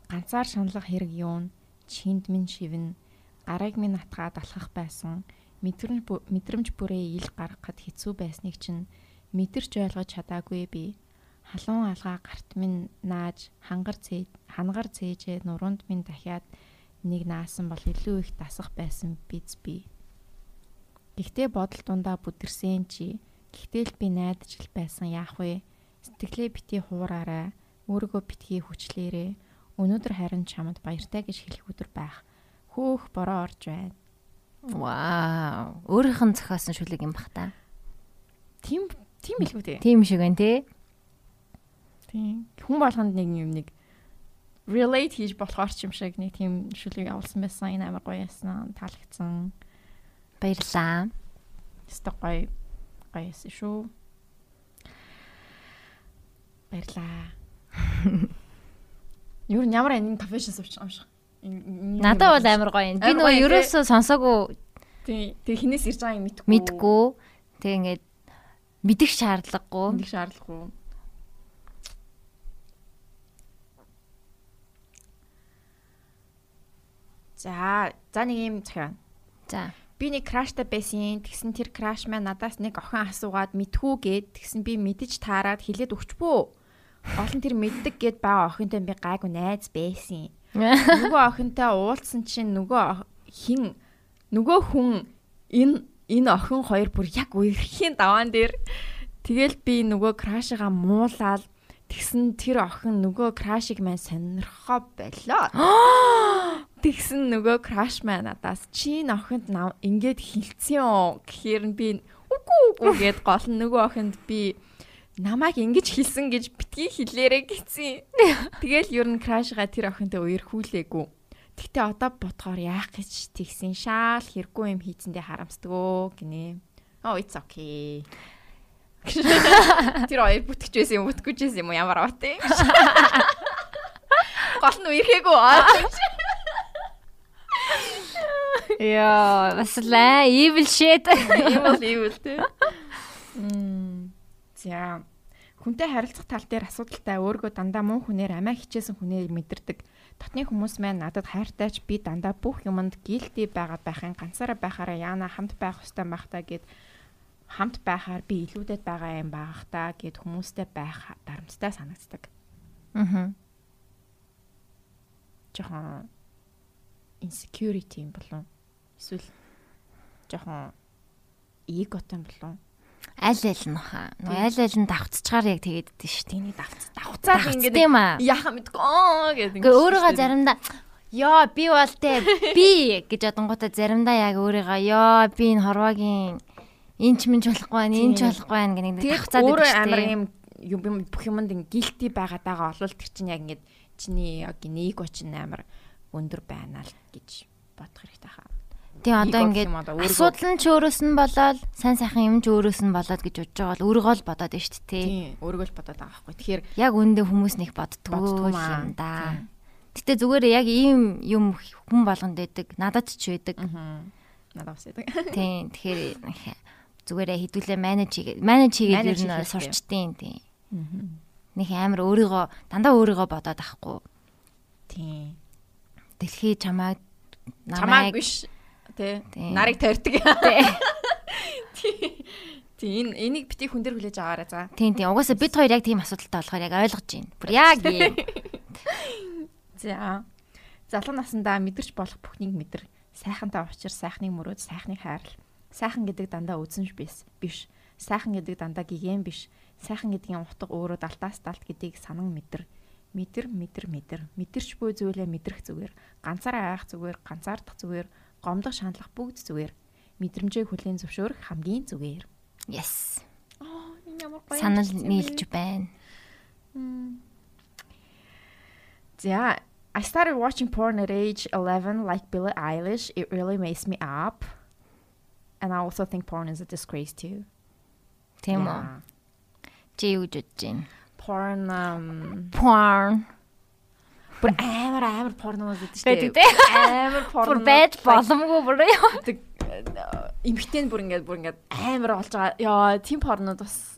Ганцаар шаналх хэрэг юун чинд минь шивэн гарыг минь атгаад алхах байсан. Мэдрэмж мэдрэмж бүрээ ил гаргахад хэцүү байсныг чинь мэдэрч ойлгож чадаагүй би халуун алгаа гарт минь нааж хангар цээ хангар цээжээ нуруунд минь дахиад нэг наасан бол илүү их дасах байсан биз би. Гэхдээ бодол дундаа бүдэрсэн чи гэхдээ л би найдаж л байсан яах вэ? Сэтгэлээ бити хуураарай. Өөрийгөө битгий хүчлээрээ. Өнөөдөр харин чамд баяртай гэж хэлэх өдөр байх. Хөөх бороо орж байна. Вау. Өөрийнх нь зохиосон шүлэг юм бах та. Тийм тийм билгүй дээ. Тийм шиг байна те. Тийм. Хүн болгонд нэг юм нэг relate хийж болохоор ч юм шиг нэг тийм шүлэг явуулсан байсан. Энэ амар гоё ясан. Таалагдсан. Баярлаа. Өстой гоё гоё ясан шүү. Баярлаа. (laughs) Юу н ямар энэ профешн сууч юм шиг. Надад бол амар гоё юм. Би нөгөө ерөөсөө сонсоогүй. Тий. Тэг хинээс ирж байгааг мэдгүй. Мэдгүй. Тэг ингээд мэдэх шаардлагагүй. Мэдэх шаардлагагүй. За, за нэг юм захиа. За. Би нэг краштай байсан. Тэгсэн тэр краш маань надаас нэг охин асуугаад мэдхүү гээд тэгсэн би мэдэж таарад хилээд өгчбөө. Олон тэр мэддэг гээд байгаа охинтой би гайгүй найз байсан. (laughs) Нөгөө охинтой уулзсан чинь нөгөө хин нөгөө хүн энэ энэ охин хоёр бүр яг үерхийн даваан дээр тэгэл би нөгөө крашигаа муулаад тэгсэн тэр охин нөгөө крашиг маань сонирхоо болоо. (gasps) Тэгсэн нөгөө краш маань надаас чи охинд ингээд хилцсэн юм гэхээр би үгүй үгүй гэд (laughs) гол нөгөө охинд би намайг ингэж хэлсэн гэж битгий хэлээрэ гэсэн. Тэгэл ер нь крашгаа тэр охинтой үерхүүлээгүй. Гэтэ одоо бодохоор яах гэж тэгсэн шаал хэрэггүй юм хийцэндээ харамсдгөө гинэ. Oh it's okay. (laughs) Тэр хоёр бүтгэж байсан юм бүтгэж байсан юм уу ямар бат юм. (laughs) Гол нь үерхээгүй. Яа, бас л evil shit. Evil evil тий. (laughs) Мм. За. Хүнтэй харилцах тал дээр асуудалтай өөргөө дандаа муу хүнээр амиа хичээсэн хүнээ мэдэрдэг. Дотны хүмүүс маань надад хайртайч би дандаа бүх юмд гилти байгаад байхын ганцаараа байхаараа яана хамт байх хөстэй байх та гэд хамт байхаар би илүүдэд байгаа юм baах та гэд хүмүүстэй байх дарамттай санагддаг. Аа. Жохон insecurity юм болов эсвэл жоохон эготой юм болов аль аль нь хаа. Аль аль нь давцчаар яг тэгээд идэв шүү. Тэний давц. Давцаад ингээд юм аа. Яха мэдгүй гэдэг. Ингээ өөрийгөө заримдаа Йоо би бол тэ би гэж одонгуудаа заримдаа яг өөрийгөө ёо би энэ хорвогийн энэ ч минь ч болохгүй байна, энэ ч болохгүй байна гэх нэг Тэгээд тавцаад өөрөө байдаг амар шүү юм юм бүх юмд ин гилти байгаад байгаа олвол тэр чинь яг ингээд чиний яг эго чинь амар өндөр байна л гэж бодох хэрэгтэй хаа. Тийм одоо ингээд асуудал нь ч өөрөөс нь болоод сайн сайхан юм ч өөрөөс нь болоод гэж бодож байгаа бол өөрийгөө л бодоод байна шүү дээ. Тийм өөрийгөө л бодоод байгаа байхгүй. Тэгэхээр Яг үндэ хүмүүс нэг боддгоо юм да. Гэтэ зүгээр яг ийм юм хүн болгонд байдаг. Надад ч байдаг. надад бас яадаг. (laughs) Тийм. Тэгэхээр нэг зүгээрээ хідүүлээ менеж хийгээ. Менеж хийгээд ер нь сурчтiin тийм. Нэг амар өөрийгөө дандаа өөрийгөө бодоод ахгүй. Тийм. Дэлхий чамайг Чамааг биш Тийм. Нарыг тойрдог. Тий. Энэ энийг бити хүн дээр хүлээж аваарай за. Тийм тийм. Угаасаа бид хоёр яг тийм асуудалтай болохоор яг ойлгож байна. Бүр яг ийм. За. Залуу насндаа мэдэрч болох бүхнийг мэдэр. Сайхантай учир сайхныг мөрөөд сайхныг хайрл. Сайхан гэдэг дандаа үзэнж биш. Биш. Сайхан гэдэг дандаа гигэн биш. Сайхан гэдгийн утга өөрөө далтаас далт гэдгийг санан мэдэр. Мэдэр мэдэр мэдэр. Мэдэрч буй зүйлээ мэдрэх зүгээр. Ганцаараа айх зүгээр, ганцаардах зүгээр, гомдох шаналх бүгд зүгээр. Мэдрэмжээ хүлээн зөвшөөрөх хамгийн зүгээр. Yes. Аа, ямар гоё. Санал нийлж байна. Yeah, I started watching porn at age 11 like Billie Eilish. It really makes me up. And I also think porn is a disgrace too. Тийм үү? Чи юу гэж бодож байна? Porn um Porn. Бүр амар амар порнод гэдэг Байдаг те. Амар Бүр порн. байж боломгүй бүр яа. Имхтэн бүр ингээд бүр ингээд амар болж байгаа. Яа, тийм порнод бас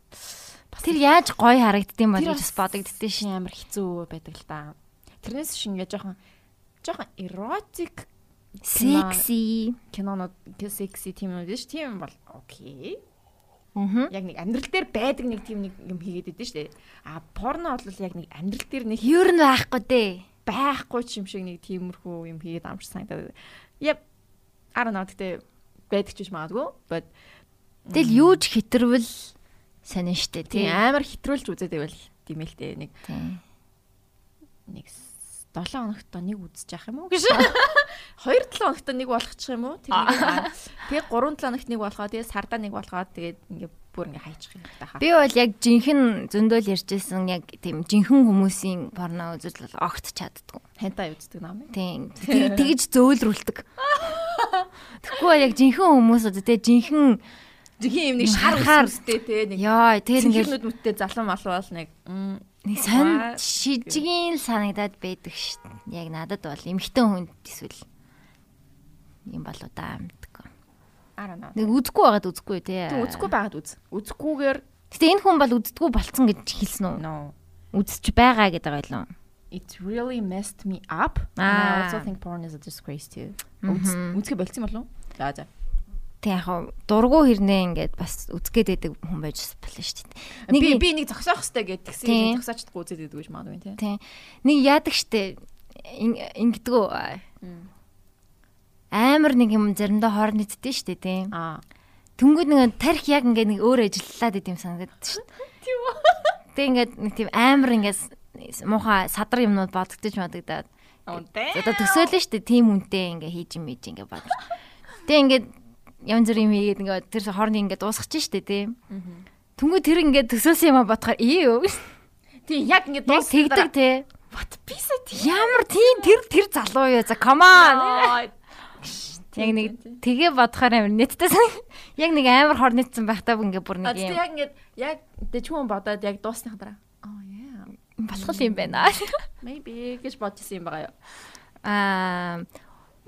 Тэр яаж гоё харагддсан бол гэж бодогддээ шин. амар хэцүү байдаг л та. Тэрнээс шин ингээд жоохон жоохон эротик Секси. кинонууд секси тиймүүд шүү. Тийм бол окей. Мгм. яг нэг амьдрал дээр байдаг нэг тийм нэг юм хийгээд идэв шүү дээ. А порно бол яг нэг амьдрал дээр нэг Юу нь байхгүй дээ. Байхгүй ч юм шиг нэг тиймэрхүү юм хийгээд амарч санагдаад. Yep. I don't know гэхдээ байдаг ч биш магадгүй. But Тэгэл юу ч хитрвэл сонин штэ тий. амар хэтрүүлж үзээд байвал дээ. Нэг нэг 7 хоногт нэг үзэж явах юм уу гэж. (laughs) 2 7 хоногт нэг болгочих юм уу? Тэгээ 3 7 хоногт нэг болгоо. Тэгээ сардаа нэг болгоо. Тэгээд ингээ бүр ингээ хайчих юм та хаа. Би бол яг жинхэнэ зөндөөл ярьжсэн яг тийм жинхэнэ хүмүүсийн порно үзэл бол огт чаддгүй. Хентай үздэг нам. Тийм. Тэг- Тэгж зөөлрүүлдэг. Тэгэхгүй бол яг жинхэнэ хүмүүс одоо тий жинхэнэ Жихэн юм нэг шар Харахаар- үстэй те нэг яа тэр ингээд Цэнхэрнүүд мүттэй залуу малуу бол нэг нэг сон Ваа. шижгийн санагдаад байдаг ш. Яг надад бол эмхтэн хүнд эсвэл юм болоо да мэдгүй. I don't know. Нэг үзэхгүй байгаад үзэхгүй тий. Тэг үзэхгүй байгаад үз. Үзэхгүйгээр Гэтэ энэ хүн бол үздэггүй болцсон гэж хэлсэн үү? no. Үзэж байгаа гэдэг байлаа. It really messed me up. And I Аа. also think porn is a disgrace too. Үзэхэ болцсон болов уу? За за. Тэг яг дургу хэрнээ ингээд бас үзгээд байдаг хүн байж болно шүү дээ. Би Нэг би нэг зогсоох хэрэгтэй гэд тэгсэн Тийм. юм зогсоочдгүй үзээд байдаг гэж магадгүй тий. тий. Нэг яадаг штэ ингэдэггүй амар нэг юм заримдаа хоор нийтдээ штэ тий. Аа. Түнгүүд нэг тарих яг ингээд нэг өөр ажиллаад идэм санагдаад штэ. Тийм үү? Тэг ингээд нэг тийм амар ингээд муухай садар юмнууд бодогдож модогдаад Унтаа. одоо төсөөлөө штэ тийм хүнтэй ингээ хийж юм ийж ингээ бод. Тэг ингээд янз бүр юм хийгээд ингээ тэр хоорны ингээ дуусгачих штэ тий. Түнгүү тэр ингээ төсөөсөн юм бодохоор ий юу. Тийм яг ингэ Яг дуусах тэгдэг тий. What писа тий. Ямар тийм тэр тэр залуу юу за come on. Яг нэг тгээ бодохоор амар нэттэй. Яг нэг амар хор нэтсэн байхдаа ингээ бүр нэг юм яг ингэ яг дэчүүн бодоод яг дуусных дараа. Oh yeah. болох юм байна. Maybe гэж бодчихсон юм байгаа юу? Аа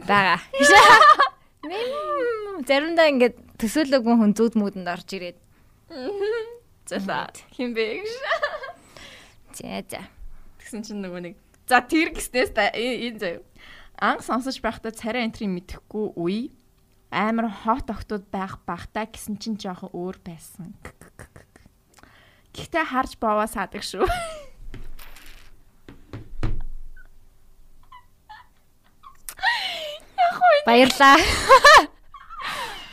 бага. (laughs) Заримдаа ингээд төсөөлөөгүй хүн зүуд мөдөнд орж ирээд. (laughs) За хин бэ гэж. За за. Тэгсэн чинь нөгөө нэг за тэр гэснээс та э- энэ заяа. Анх сонсож байхдаа царай энтрийн мэдхгүй үе амар хот октод байх багтаа гэсэн чинь жоохон өөр байсан. Гэхдээ харж бовоо саадаг шүү. Баярлаа.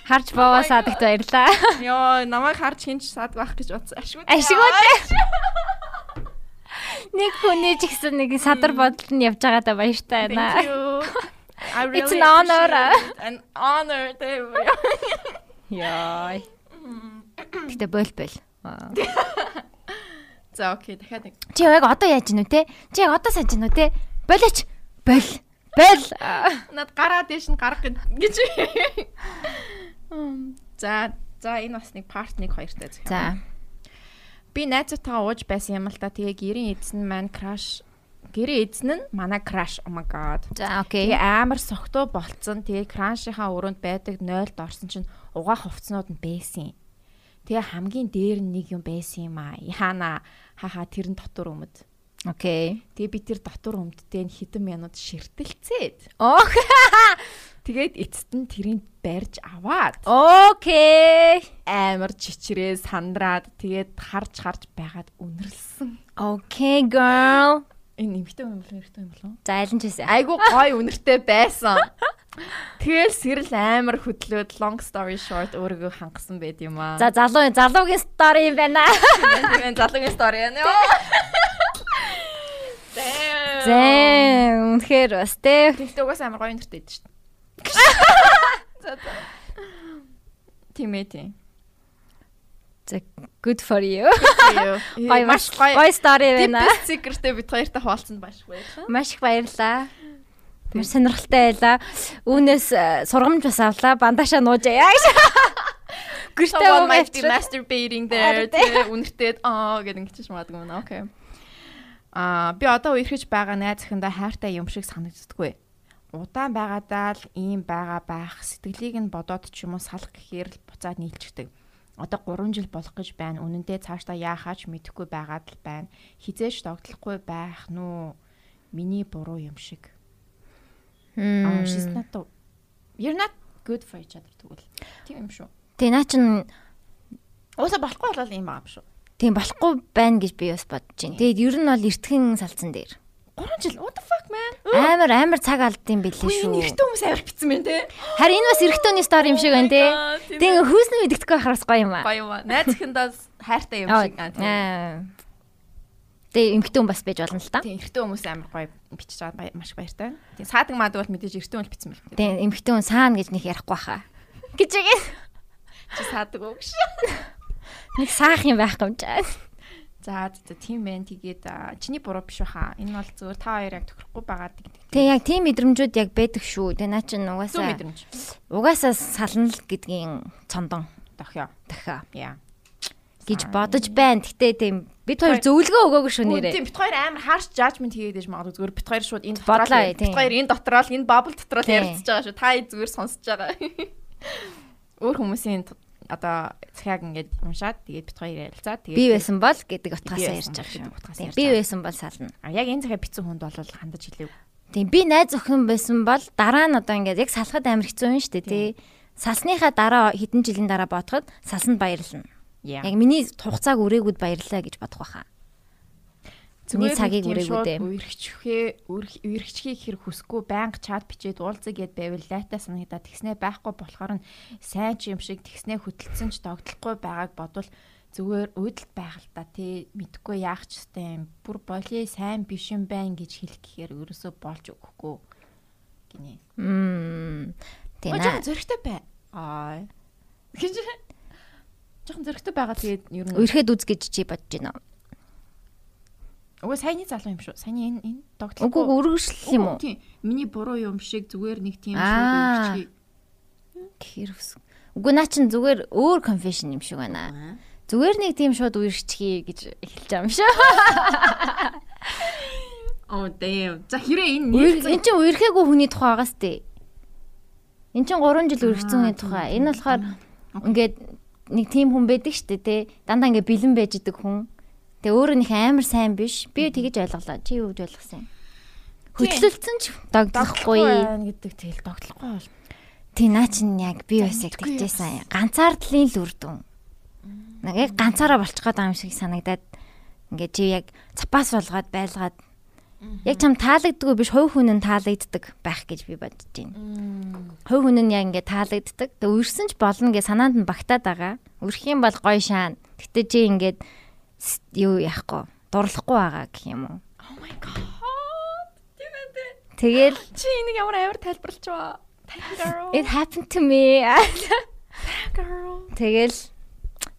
Харж бовоо садагт баярлаа. Йоо, намайг харж хинч саад байх гэж бодсон. Ашгүй. Ашгүй Нэг хүний ч гэсэн нэг садар бодолд нь явж байгаадаа баяртай байна. You. I It's really an honor. it. An honor. Тэвэр. Яй. Гэтэ бойл бойл. (laughs) За окей дахиад нэг. Чи яг одоо яаж гинү те? Чи яг одоо санаж гинү те? Болооч. Бол. Бол. Над гараа дээш нь гарах гэж. За за энэ бас нэг part 1 2-тай зэх. За. Би найзуудтайгаа ууж байсан юм л та. Тэгээ гэрийн эзэн маань crush гэрийн эзэн нь манай crush oh my god. За окей. Тэгээ амар согтуу болцсон. Тэгээ crush-ийнхаа өрөөнд байдаг 0-д орсон чинь угаах хувцснууд нь бэсэн. Тэгээ хамгийн дээр нь нэг юм байсан юм аа. Яана хаха тэр нь дотор өмд. Окей. Тэгээ би тэр дотор өмдтэй хитэн минут ширтэлцээд. Ох. (laughs) Тэгээд эцэст нь тэрийг барьж аваад Окей. амар чичрээ сандраад тэгээд харж харж байгаад үнэрлсэн. Окей girl. Энэ эмхтэй юм болов эрэгтэй юм болов? За аль нь ч байсан. Айгу гой үнэртэй байсан. Тэгэл сэрэл амар хөдлөөд long story short өөрийгөө хангасан байд юм аа. За залуу залуугийн стори юм байна. тэгээд залуугийн story яа. Зэ. Зэ үнэхээр бас те. Тэгтээ угаасаа амар гоё өнөртэй байдаг шүү дээ. (laughs) За за. Тимэти. За good for you. (laughs) Гоё маш гоё стори байна. Типс секреттэй бид хоёртай хуваалцанд маш баярлалаа. Маш их баярлаа. Маш сонирхолтой байлаа. Үүнээс э, сургамж бас авлаа. Бандашаа нууж яа (laughs) Someone уу might be masturbating there. Үнэртээд аа гэдэг ингэчих магадгүй мөн. Окей. Аа би одоо үерхэж байгаа найз охиндоо хайртай юм шиг санагддаггүй. Удаан байгаадаа л ийм байгаа байх сэтгэлийг нь бодоод ч юм уу салах гэхээр л буцаад нийлчихдэг. Одоо 3 жил болох гэж байна. Үнэндээ цаашдаа яахаач мэдэхгүй байгаад л байна. Хизээш тогтлохгүй байх нү миний буруу юм шиг. Аа she's not You're not good for each other тэгвэл. Тийм юм шүү. Тэ наа чин Ууса болохгүй болол юм юм шүү. тийм болохгүй байна гэж би бас бодож байна. Тэгээд ер нь бол эртхэн салцсан дээр. 3 жил what the fuck man? Амар амар цаг алдсан билээ Үгүй энэ шүү. эрэгтэй хүмүүс амар битсэн байна те. Харин энэ бас эрэгтэйний стори юм шиг байна те. Тэгээ хүүснэ мэддэхгүй байхаас гоё юм аа. Гоё юм аа. Найз охиндоос хайртай юм шиг аа. тийм. аа. Тэгээ эмгтэн хүн бас байж болно л та. Тийм эрэгтэй хүмүүс амар гоё бичиж байгаа бай- маш баяртай. Тийм саадаг маад бол мэдээж эрэгтэй хүн л битсэн байх. Тэгээ эмгтэн хүн саана гэж нэг ярихгүй хаа. Гэж яг Чи саадаг уу гэж. (laughs) нэг саах юм байхгүй юм чаа. За за тийм байна. Тэгээд чиний буруу биш баха. Энэ бол зөвөр та хоёр яг тохирохгүй байгаад гэдэг. Тэгээ яг тийм мэдрэмжүүд яг байдаг шүү. Тэгээ наа чин угаасаа мэдрэмж. угаасаа сална л гэдгийн цондон Дохё. дахиа Яа. гэж бодож байна. Гэтэ тийм бид хоёр зөвлөгөө өгөөгүй шүү Тийм нэрээ. бит хоёр амар harsh judgment хийгээд байж магадгүй зүгээр бит хоёр шууд энэ дотроо тийм. бит хоёр энэ дотроо энэ bubble дотроо Тийм. ярилцж байгаа шүү. Та зүгээр сонсож байгаа. (laughs) Өөр хүмүүсийн одоо захиаг ингээд уншаад тэгээд бит хоёр ярилцаад тэгээд Би байсан бол гэдэг утгасаа Би ярьж байгаа шүү. Тийм би байсан бол сална. Яг энэ захиа битсэн хүнд бол хандаж хэлээв. Тийм би найз охин байсан бол дараа нь одоо ингээд яг салахад амар хэцүү юм шүү дээ тий. Салсныхаа дараа хэдэн жилийн дараа бодоход салсанд баярлна. Яг миний хугацааг өрөөгүүд баярлаа гэж бодох байхаа. Миний цагийг өрөөгүүд ээ. Үерхчихээ үерхчихээ гэхэр хүсэхгүй байнга чат бичээд уулзъя гэд байвал лайта санагдаад тэгснэ байхгүй болохоор нь сайн ч юм шиг тэгснэ хөдөлсөн ч тогтлохгүй байгааг бодвол зүгээр л та тий мэдхгүй яах ч ёстой юм бүр боли сайн биш юм байна гэж хэлэх гэхээр ерөөсөө болж өгөхгүй гинэ. Мм. Оо наа. зөрөгтэй бай. Аа. Гэж жоохон зөрөгтэй байгаа тэгээд ер нь Өрхөд үз гэж чи бодож байна. Уг саяны залуу юм шүү. Саяны энэ энэ Үгүй тогтлохгүй өргөжлөл юм уу? Тийм. Миний буруу юм шиг зүгээр нэг тийм шүү. Гэхэр ус. Үгүй наа чин зүгээр өөр confession юм шиг байна. Зүгээр нэг тийм шууд үерчхий гэж эхэлж байгаа юм шүү. (laughs) Oh damn. За хэрэг энэ эн чин үерхээгүй хүний тухай байгаас тээ. Эн чин 3 жил үргэцсэн хүний тухай. Энэ болохоор ингээд нэг тийм хүн байдаг штэ тий. Дандаа ингээд бэлэн байж идэг хүн. Тэгээ өөрөө нэг амар сайн биш. Би тэгэж ойлголоо. Чи юу гэж ойлгосон юм? Хөдлөлтсөн ч догдлохгүй. байна гэдэг тэгэл тогтлохгүй бол. Тий наа чин яг би бас яг тэгжсэн. Ганцаардлын л үр дүн. Нэг яг ганцаараа болчих гээд байгаа юм шиг санагдаад ингээд чи яг цапаас болгоод байлгаад яг чам таалагддаггүй биш хувь хүн нь таалагддаг байх гэж би бодож байна. Хувь хүн нь яг ингээд таалагддаг. Тэгээ үрсэн ч болно гэж санаанд нь багтаад байгаа. Үрэх юм бол гоё шаан. Гэтэ чи ингээд юу яахгүй дурлахгүй байгаа гэх юм уу. Oh my god. Тэгэл Чи энийг ямар амар тайлбарлаж girl. it happened to me. Тэгэл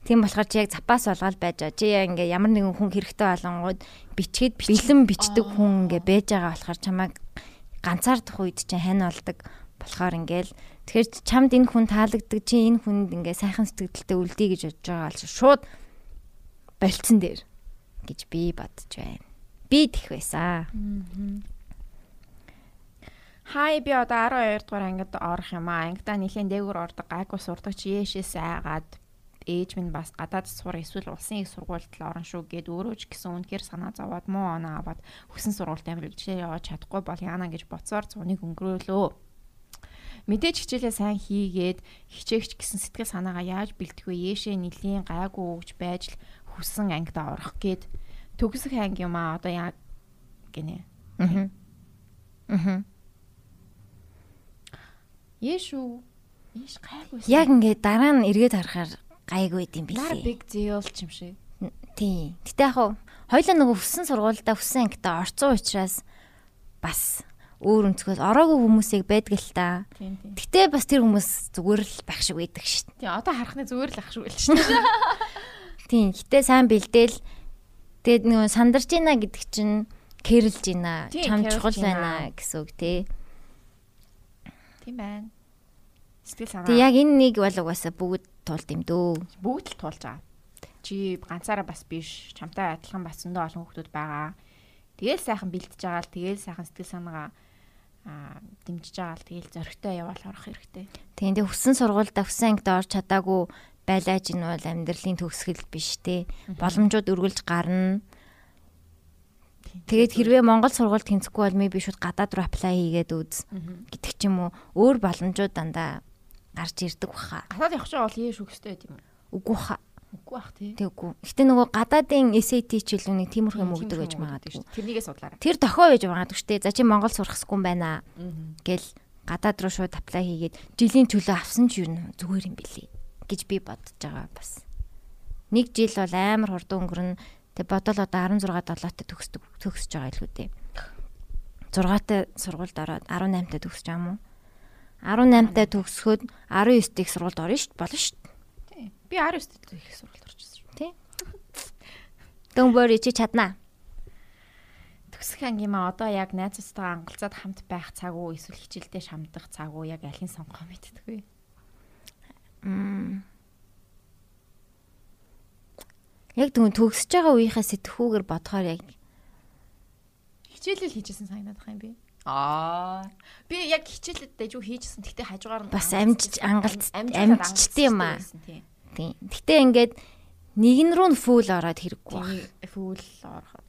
Тийм болохоор чи яг запас болгоод байж байгаа. Чи яг ингээ ямар нэгэн хүн хэрэгтэй болонгууд бичгээд бэлэн бичдэг хүн ингээ байж байгаа болохоор чамайг ганцаардах үед чи хань болдог болохоор ингээл тэгэхээр чамд энэ хүн таалагддаг чи энэ хүнд ингээ сайхан сэтгэлдээ үлдээ гэж бодож байгаа бол шууд болцсон дээр гэж би бодож байна. Би тэх байсан. Хай би одоо 12 дугаар ангид орох юм аа. Ангидаа нэлийн дээгүүр ордог гайгүй сурдаг чи яшээс айгаад ээж минь бас гадаад сур эсвэл улсын их сургуульд л орно шүү гэд өөрөө ч гэсэн үнэхээр санаа зовоод муу оноо аваад хүсэн сургуульд амжилтаа яваад чадахгүй бол яана гэж боцоор зуныг өнгөрөөлөө. Мэдээж хичээлээ сайн хийгээд хичээгч гэсэн сэтгэл санаагаа яаж бэлтгэв ээшээ нэлийн гайгүй өгж байж л хүсэн ангидаа орох гээд төгсөх анги юм аа одоо яа гинэ. Аа. Аа. Яшүү. Яш гайгүй. Яг ингээд дараа нь эргээд харахаар гайгүй юм Нар билээ. big deal ч юм шиг. Тийм. Гэтэ яг хоёлаа нөгөө хүссэн сургуультай хүссэн ангитай орцсон учраас бас өөр өнцгөөс ороогүй хүмүүсийг байдаг л та. Гэтэ бас тэр хүмүүс зүгээр л байх шиг байдаг шүү дээ. Тийм одоо харахны зүгээр л ах шүү л шүү. Тийм. Гэтэ сайн бэлдээл тэгээд нөгөө сандарч ийна гэдэг чинь кэрлж ийна, чам чухал байна гэсэн үг тий. Тийм байна. Сэтгэл санаа. Тэг яг энэ нэг бол угаасаа бүгд тулд юм дөө. бүгд л туулж байгаа. Чи ганцаараа бас биш. Чамтай адилхан бас зөндөө олон хүмүүс байгаа. Тэгэл сайхан бэлтэж байгаа л тэгэл сайхан сэтгэл санаагаа аа дэмжиж байгаа л тэгэл зөрөгтэй яваал орох хэрэгтэй. Тийм тэг хүссэн сургуультай хүссэн ангид орж чадаагүй байлааж ин бол амьдралын төгсгөл биш те. Боломжууд өргөлж гарна. Тэгээд хэрвээ Монгол сургуульд тэнцэхгүй бол maybe шууд гадаад руу apply хийгээд үз гэдэг ч юм уу. Өөр боломжууд дандаа гарч ирдэг баха. Гадаад явах чинь бол яаш өгстэй байт юм. Үгүй ха. Үгүй бах тий. Тэггүй. Гэтэ нөгөө гадаадын SAT хичээл нэг тиймэрхүү юм өгдөг гэж магадгүй. Тэрнийгээ судлаарай. Тэр дохио байж магадгүй штэ. За чи Монгол сурахсгүй юм байна гэл гадаад руу шууд apply хийгээд жилийн төлөө авсан ч юу зүгээр юм билий гэж би бодож байгаа бас. Нэг жил бол амар хурдан өнгөрнө. Тэг бодол одоо 16 7-тай төгсдөг төгсөж байгаа илүү дээ. 6-тай сургуульд ороод 18-тай төгсөж байгаа юм уу? 18-тай төгсөхөд 19-т их сургуульд орно шүү дээ. Болно шүү дээ. Би 19 дэх их сургуульд орчихсон шүү. Тий. Don't worry чи чаднаа. Төгсөх анги маа одоо яг найзтайгаа ангалцаад хамт байх цаг уу эсвэл хичээлдээ шамдах цаг уу яг алийг сонгох мэддэггүй. Мм. Яг тэгвэл төгсөж байгаа үеийнхээ сэтгхүүгээр бодохоор яг Хичээлэл хийжсэн санагдаад байгаа юм би. Аа. Би яг хичээлээд дэжүү хийжсэн. Гэхдээ хажуугаар нь Бас амжиж- ангалц- амжилтад амжичтэй юм аа. тийм. Гэтэ ингээд нэгэн рүү нь фул ороод хэрэггүй. Тийм фүүл ороход.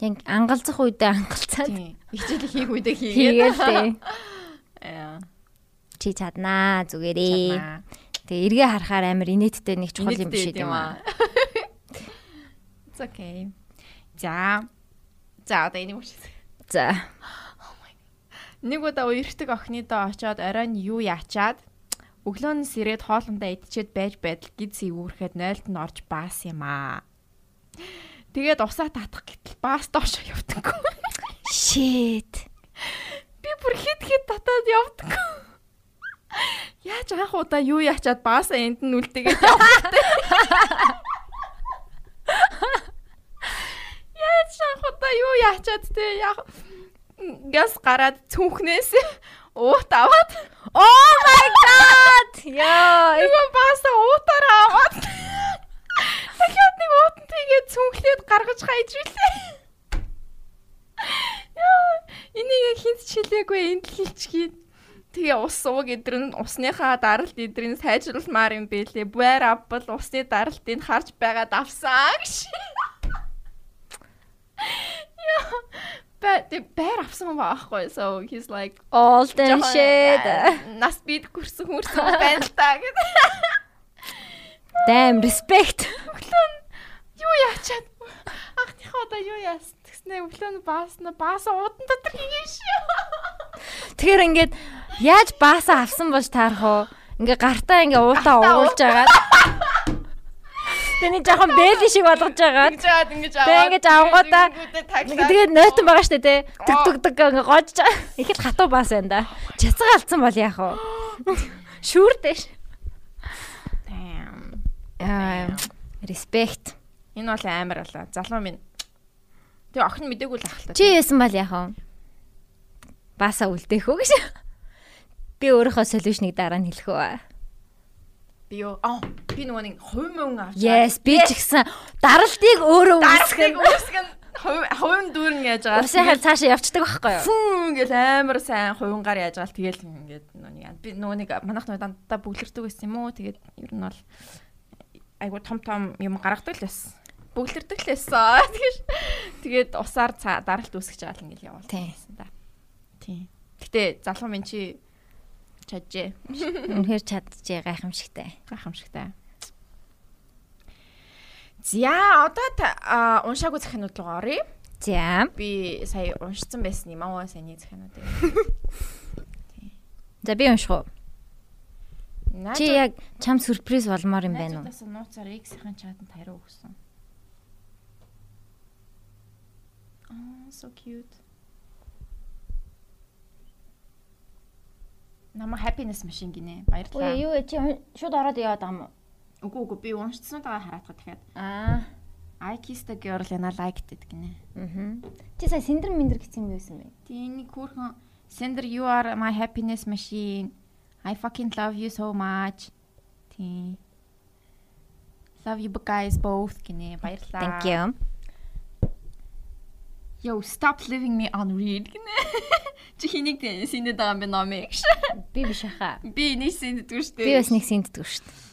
Яг ангалзах үедээ ангалцаад Тийм. Хичээлэл хийх үедээ хийгээд. хийгээл тээ. Аа. (laughs) Чи чаднаа зүгээрээ. Тэгээ эргээ харахаар амар инээдтэй нэг чухал юм биш юм аа. It's okay. За. За одоо энийг үчиж. За. (gasps) Нэг удаа үерхдэг охиныдоо очоод оройн юу яачаад өглөөнөөс ирээд хоолндоо идчихэд байж байдал гид сэвүүрэхэд нойлд нь орж баас юм аа. Тэгээд усаа татах гэтэл баас доош явдаг. Shit. Би бүр хит хит татаад явдаг. Яаж анх удаа юу яачаад баасаа энд нь үлдээгээд явах вэ? Яаж анх удаа юу яачаад те яг газ гараад цүнхнээс уут аваад Oh my god. Яа. нөгөө баасаа уутаараа аваад дахиад нэг уутан тийгээд цүнхлээд гаргаж хайж билээ. Яа, энийг хинт чилээгүй энтэлчгээд Тэгээ ус сууг эдэр нь усныхаа даралт эдрийг сайжруулмаар юм бэлээ. Буйр авбал усны даралтыг харж байгаад авсан гэж. Яа. Бэ бэр авсан байхгүй. So he's like All the жоохон, shit. э, Нас бид хүрсэн хүрсэн байна л та гэдэг. Damn respect. Юу яачаад анхныхаа удаа юу яасан гэснээр өглөө нь баасна бааса уудан дотор хийгээш. Тэгэхээр ингээд яаж баасаа авсан болж таарах уу? Ингээ гартаа ингээ уутаа Гартаа уулж агаад. (laughs) Тэний жоохон бэли шиг болгож агаад. Ингэж аваад ингэж аваад. Тэгээ ингэж авангуудаа. Тэгээд нойтон байгаа штэ тий. Тэг тэг тэг ингээ гожж байгаа. Ихэд хатуу баас байна да. Чацгаа алдсан бол яах вэ? (gasps) Шүүрдэж. Damn. Аа респект. Энэ бол амар болоо. Залуу минь. Тэгээ охин мдэггүй л ахaltaа. Чи яасан бол яах вэ? Бааса үлдээх үү гэж. Би өөрийнхөө солиушныг дараа нь хэлэх үү? Би юу? Аа, би нөгөө нэг хувь мөн авч. Yes, би ч гэсэн даралтыг өөрөө даралтыг үүсгэн. үүсгэн хувь дүүрэн яаж байгаа. Усын хал цаашаа явцдаг байхгүй юу? Фүн гэл амар сайн хувингаар яаж байгаа тэгэл ингээд нөгөө би нөгөө нэг манайх нөгөө дандаа бүглэрдэг байсан юм уу тэгээд ер нь бол айгу том том юм гаргадаг л байсан. Бүглэрдэг л байсан. (laughs) Тэгэж тэгээд усаар даралт үүсгэж байгаа л ингээд явуулсан Тийм. да. Тийм. Гэтэ залуу минь чи чаджээ. Үнэхээр чадчихээ гайхамшигтай. Гайхамшигтай. За одоо та уншаагүй захинууд руу оръё. За. Би сая уншсан байсан юм аа саяны захинуудыг. За би унших уу? Чи яг чам сюрприз болмоор юм байна уу? Нууцаар X-ийн чатанд хариу өгсөн. Аа, so cute. Нама happiness machine гинэ. Баярлалаа. Ой юу вэ? чи шууд ороод яваад байгаа юм уу? Үгүй үгүй би уншицсанутаа хараадгаа дахиад. Аа. I kissed a girl and I liked it гинэ. Мгм. Чи сая синдер миндер гэсэн юм байсан бэ? Тийм хүүхэн Sender you are my happiness machine. I fucking love you so much. Тийм. Love you guys both гинэ. Баярлалаа. Thank you. Yo, stop leaving me unread гинэ. (laughs) Чи хэнийг синдэд байгаа юм бэ номыг? Би биш хаа. Би энийг синддэггүй шүү дээ. Би бас нэг синддэг шүү дээ.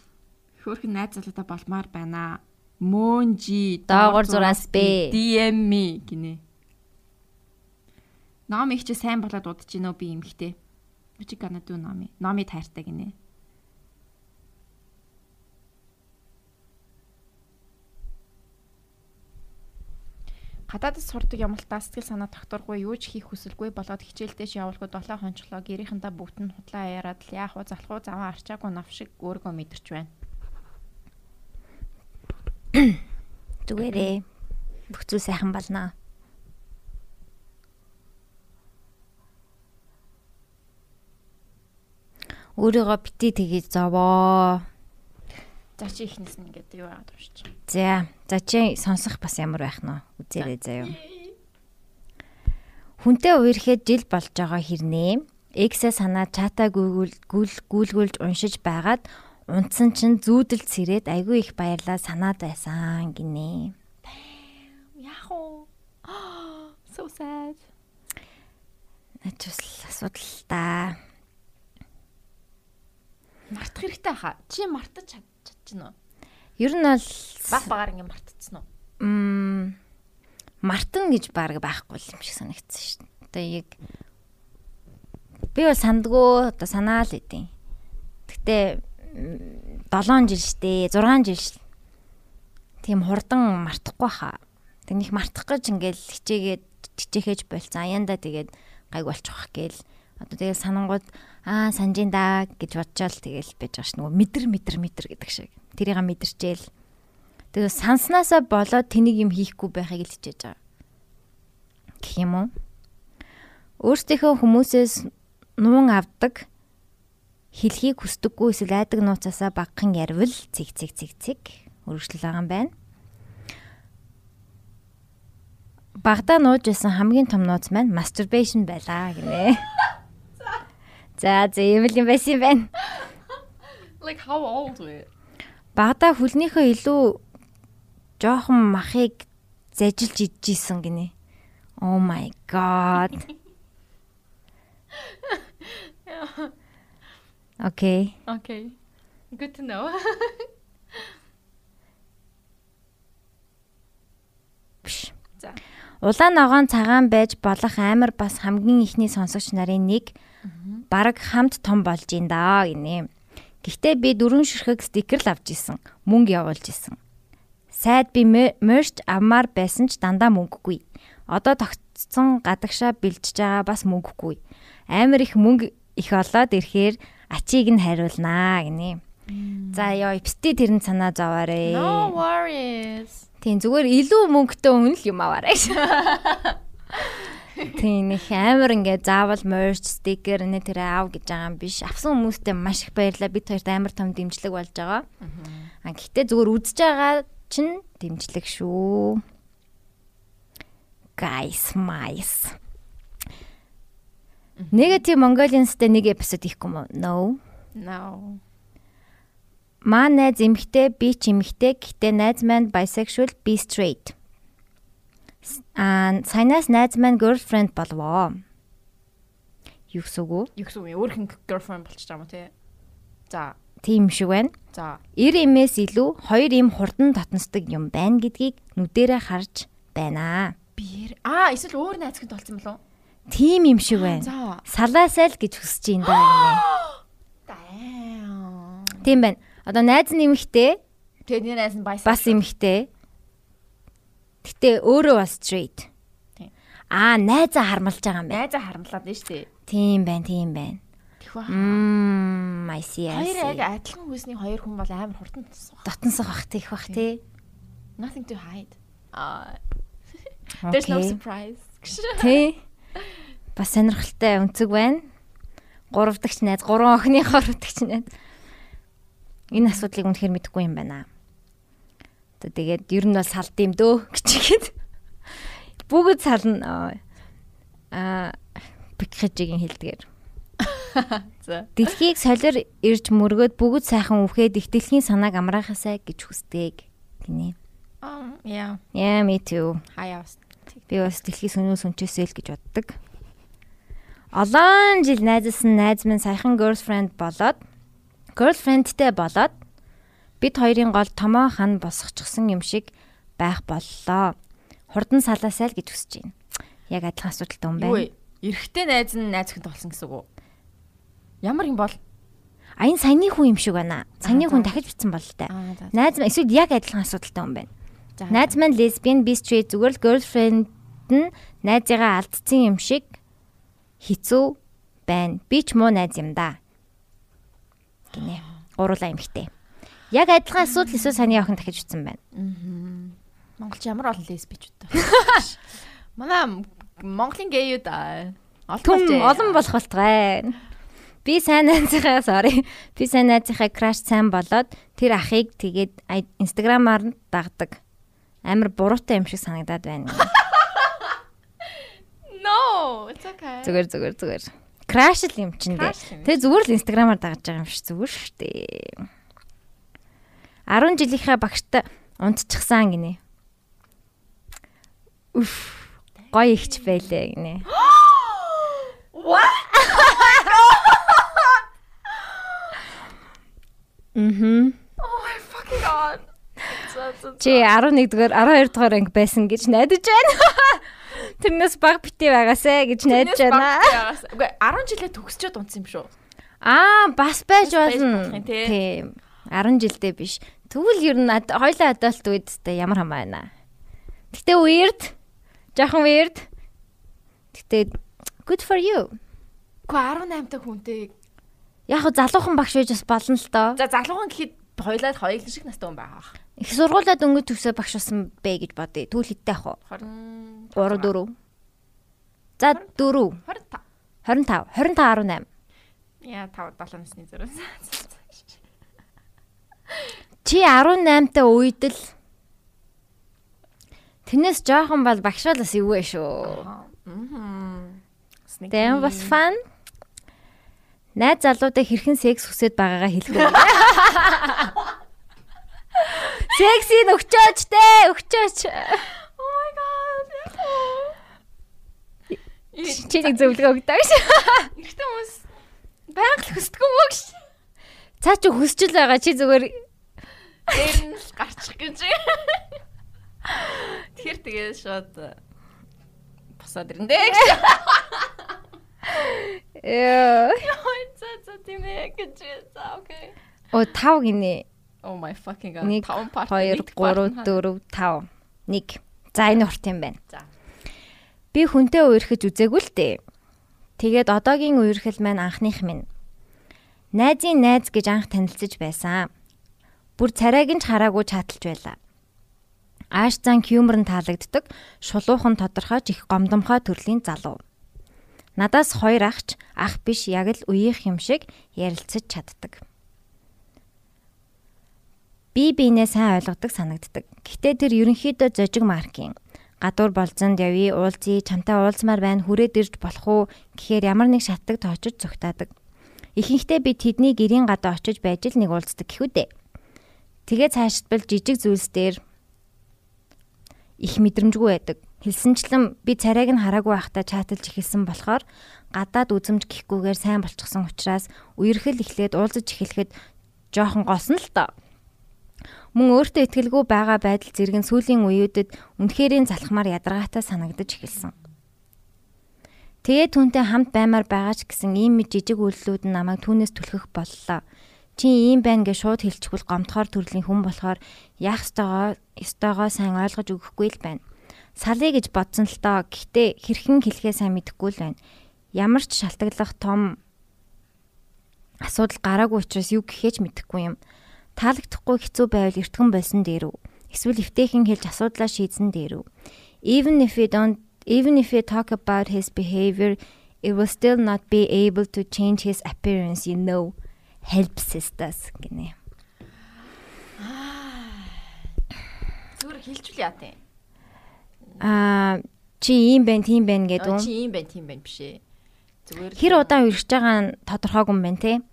хөөхөн найз залуудаа болмаар байна. Мөнжи Доогор зураас бэ. DM me гинэ. Ном их чи сайн болоод удаж гинөө би юмхтэй. Чи канадуу номи. Номи тайртай гинэ. Гадаадд сурдаг юмалтаа сэтгэл санаа тогтворгүй юу ч хийх хүсэлгүй болоод хичээлдээш явуулахад долоо хончлоо гэрийнхэнтэй бүгд нь хутлаа яриад л яах вэ залах уу заваа арчаагүй нав шиг өөргөө мэдэрч байна. Зүгээрээ. Бүх зүйл сайхан болно. Өөрийгөө бити тгий зовоо. За чи ихнээс нь ингээд юу яагаад уншиж. За, за чи сонсох бас ямар байх нь? Үзээрэй заяа. Хүнтэй үерхэд жил болж байгаа хэрнээ X-ээ санаа чатаа гүйл гүйлгүүлж уншиж байгаад унтсан чинь зүүдэлт сэрээд айгүй их баярлаа санаад байсан гинэ. Яах вэ? (gasps) So sad. Нач бас асуудал та. Мартах хэрэгтэй хаа. Чи мартаж чадчихна уу? Ер нь бол Баг багаар ингэ мартцсан уу? м мартан гэж баг байхгүй юм шиг санагдсан шүү дээ. Одоо яг би бол сандгүй одоо санаа л идэв. Гэтэ 7 жил штэ 6 жил ш- тийм хурдан мартахгүй хаа. Тэг них мартах гэж ингээл хичээгээд хичээхэж болцсон. Аяанда тэгээд гайг болчих واخ гээл. Одоо тэгэл санангууд аа санжин да гэж бодчихвол тэгэл байж байгаа ш. Нөгөө мэдэр мэдэр мэдэр гэдэг шиг. Тэрийг мэдэрчээл. Тэгээ санснасаа болоод тэнийг юм хийхгүй байхыг л хичээж байгаа. Гэх юм уу? Өөрсдийнхөө хүмүүсээс нуун авдаг хэлхийг хүсдэггүй эсвэл айдаг нууцасаа багхан ярвал цэг цэг цэг цэг өргөжлөл байгаа юм байна. Багада нууж байсан хамгийн том нууц маань masturbation байлаа гинэ. За за ийм л юм байсан юм байна. Like how old were? Багада хүлнийхөө илүү жоохон махыг зажилж идчихсэн гинэ. Oh my god. (laughs) Окей. Okay. Good to know. (laughs) Биш. За. Улаан ногоон цагаан байж болох амар бас хамгийн ихний сонсогч нарын нэг баг хамт том болж ин даа гинэ. Гэхдээ би дөрвөн ширхэг стикер л авч исэн. Мөнгө явуулж исэн. Сайд би мерч авмаар байсан ч дандаа мөнгөгүй. Одоо тогтцсон гадагшаа бэлжиж байгаа бас мөнгөгүй. Амар их мөнгө их олоод ирэхээр ачийг нь хариулнаа гинэ. За ёо эпсти тэрэн санаа зовоорой. No worries. Тийм зүгээр илүү мөнгөтэй өмнө л юм аваарай. (laughs) Тийм нэг амар ингээд заавал merch sticker нэ тэр аав гэж байгаа юм биш. Авсан хүмүүстээ маш их баярлалаа. Бид хоёрт амар том дэмжлэг болж байгаа. А гэхдээ зүгээр үзэж байгаа чинь дэмжлэг шүү. Guys, mice. Negative Mongolians-тэй нэг эпизод ихгүй мó? No. No. Маа найз эмэгтэй, би ч эмэгтэй, гэхдээ найз маань bisexual, би straight. Аа, саянаас найз маань girlfriend болвоо. Юу гэсэн үг вэ? Юу гэсэн үг? Өөр хэн girlfriend болчих юм те. За. Тийм шиг байна. За. Ир эмээс илүү хоёр им хурдан татнасдаг юм байна гэдгийг нүдэрэ харж байна. Биер. Аа, эсвэл өөр найз хэд болсон болов? Тийм юм шиг байна. Салаасай л гэж хүсэж юм даа. (gasps) Damn. Тийм байна. Одоо найз нэмэгтэй Тэгээд нэг найз нь bisexual. бас эмэгтэй. Гэтэ өөрөө бас straight. Аа, найзаа хармалж байгаа юм байна. найзаа харамлаад нь штэ. Тийм байна, тийм байна. Тэхүү. Мм, I see. Хоёр яг адилхан хүсний хоёр хүн бол амар хурдан. Дотносох бах тийх бах тий. Nothing to hide. Аа. (laughs) There's no surprise. (laughs) Тий. Бас сонирхолтой өнцөг байна. Гуравдагч найз, гурван охины (laughs) гуравдагч найз. Энэ асуудлыг үнэхээр мэдэхгүй юм байна. Тэ тэгээд ер нь бол салд юм дөө (laughs) гिचгээд. Бүгд сална. Аа бикхэжигийн хэлдгээр. (laughs) За. Дэлхийг солир ирж мөргөөд бүгд сайхан үхээд их дэлхийн санааг амраахасаа гэж хүсдэг. Гинэ. Um, yeah. Yeah, me too. Хаяас. Би бас дэлхий сүнүү сүнчээсэй л гэж боддог. Олон жил найзалсан найз минь саяхан girlfriend болоод girlfriendтэй болоод бид хоёрын гол томоо хан босгочихсон юм шиг байх боллоо. Хурдан салаасай л гэж хүсэж байна. Яг адилхан асуудалтай юм Юу байна. вэ? Эрэгтэй найз нь найз хэд болсон гэсэн үг үү? Ямар юм бол? А энэ саяны хүн юм шиг байна. Саяны хүн дахиж бичсэн бол таа. Аа, за. Найз маань эсвэл яг адилхан асуудалтай юм байна. Найз маань лесбиан, би straight зүгээр л girlfriend нь найзыгаа алдсан юм шиг хэцүү байна. Би ч муу найз юм да. Гинэ. Гуруула эмхтэй. Яг адилхан асуудал эсвэл саний охин дахиж утсан байна. Монголч ямар олон лесбичүүд вэ? (laughs) Манай Монголын гейүүд. Түм олон болох болтугай. Би сайн найзынхаа sorry. Би сайн найзынхаа crush сайн болоод тэр ахыг тэгээд инстаграмаар дагдаг. Амар буруутай юм шиг санагдаад байна. (laughs) No, it's okay. Зүгээр зүгээр зүгээр. Crash л юм чинь дээ. Тэгээ зүгээр л инстаграмаар дагаж байгаа юм шиг зүгээр шүү дээ. 10 жилийнхаа багштай унтчихсан гинэ. Үф. Гоё ихч байлээ гинэ. What? Мгм. Oh my fucking god. Чи 11 дугаар 12 дугаар анги байсан гэж найдаж байна. (laughs) Тэрнээс баг бити байгаасэ гэж найдаж байна. Үгүй 10 жилээ төгсчөөд унтсан юм шүү. Аа, бас байж болно. Тийм. 10 жилдээ биш. Тэгвэл ер нь хоёлаа адалт үедтэй ямар хамаа байна. Гэтэ weird. Жохон weird. Гэтэ good for you. Үгүй 18 та хүнтэй. Яг залуухан багш байж бас болно л доо. За залуухан гэхэд хоёлаад хоёул шиг настай хүн байгаа. Их сургуулаад өнгө төвсөө багш болсон бэ гэж бодъё. Тэгвэл хиттэй ах уу? 20 3 4. За 4. 25. 25. 25 18. Яа 5 7 насны зэрэг. Чи 18 та үед л Тэрнээс жоохон бол багшаал бас вэ шүү. Мм. Тэм бас фан. Найз залуутай хэрхэн секс хүсэж байгаагаа хэлэхгүй. (laughs) Сексийг өгчөөч те, өгчөөч. Oh my god. Чи нэг зөвлөгөө өгдөг ш. Эрэгтэй хүмүүс байнга л хүсдэг юм уу гэж. Цаа чи хүсчил байгаа чи зүгээр Дээр нь л гарчих гэж. Тэр тэгээ шууд босоод ирэндээ гэж. ёо. Яа, за за тийм ээ гэж. За окей. О 5 гинэ. Oh my fucking god. 1 5 part. 2 3 4 5 1. За энэ урт юм байна. За. Би хүнтэй үерхэж үзээгүй л дээ. Тэгээд одоогийн үерхэл маань анхных минь. Найзын найз гэж анх танилцж байсан. Бүр царайг нь ч хараагүй чаталж байлаа. Ааш зан хьюмор нь таалагддаг, шулуухан тодорхойч их гомдомхой төрлийн залуу. Надаас хоёр ахч, ах биш, яг л үеийнх юм шиг ярилцаж чаддаг. Би биенээ сайн ойлгодог санагддаг. Гэхдээ тэр ерөнхийдөө зожиг маркийн гадуур болзонд явъя, уулзъя, чамтай уулзмаар байна, хүрээд ирж болох уу гэхээр ямар нэг шатдаг тоочод зүгтаадаг. Ихэнхдээ би тэдний гэрийн гадаа очиж байж л нэг уулздаг гэхүү дээ. Тэгээ цаашдбал жижиг зүйлс дээр их мэдрэмжгүй байдаг. Хэлсэнчлэн би царайг нь хараагүй байхдаа чаталж эхэлсэн болохоор гадаад үзэмж гихгүйгээр сайн болчихсон учраас үерхэл эхлээд уулзаж эхлэхэд жоохон голсон л тоо. Мөн өөртөө ихтгэлгүй байгаа байдал зэрэг сүүлийн үеүүдэд үнэхэрийн залхмаар ядаргаатай санагдаж эхэлсэн. Тэгээ түүнтэй хамт баймаар байгаа ч гэсэн ийм жижиг үйлдэлүүд нь намайг түүнээс түлхэх боллоо. Чи ийм байна гэж шууд хэлчихвэл гомдохоор төрлийн хүн болохоор яах ёстойгоо ёстойгоо сайн ойлгож өгөхгүй л байна. Салъя гэж бодсон л тоо. Гэхдээ хэрхэн хэлэхээ сайн мэдэхгүй л байна. Ямар ч шалтгааллах том асуудал гараагүй учраас юу гэхээ ч мэдэхгүй юм таалагдахгүй хэцүү байвал эртхэн болсон дээр үү? Эсвэл эвтэйхэн хэлж асуудлаа шийдсэн дээр үү? Even if we don't even if we talk about his behavior, it will still not be able to change his appearance, you know. Help sisters гинэ. (sighs) Зүгээр хэлчихвэл яа тээ. Аа чи ийм байна, тийм байна гэдэг үү? Чи ийм байна, тийм байна биш ээ. Зүгээр хэр удаан үргэж байгаа нь тодорхойгүй юм байна те.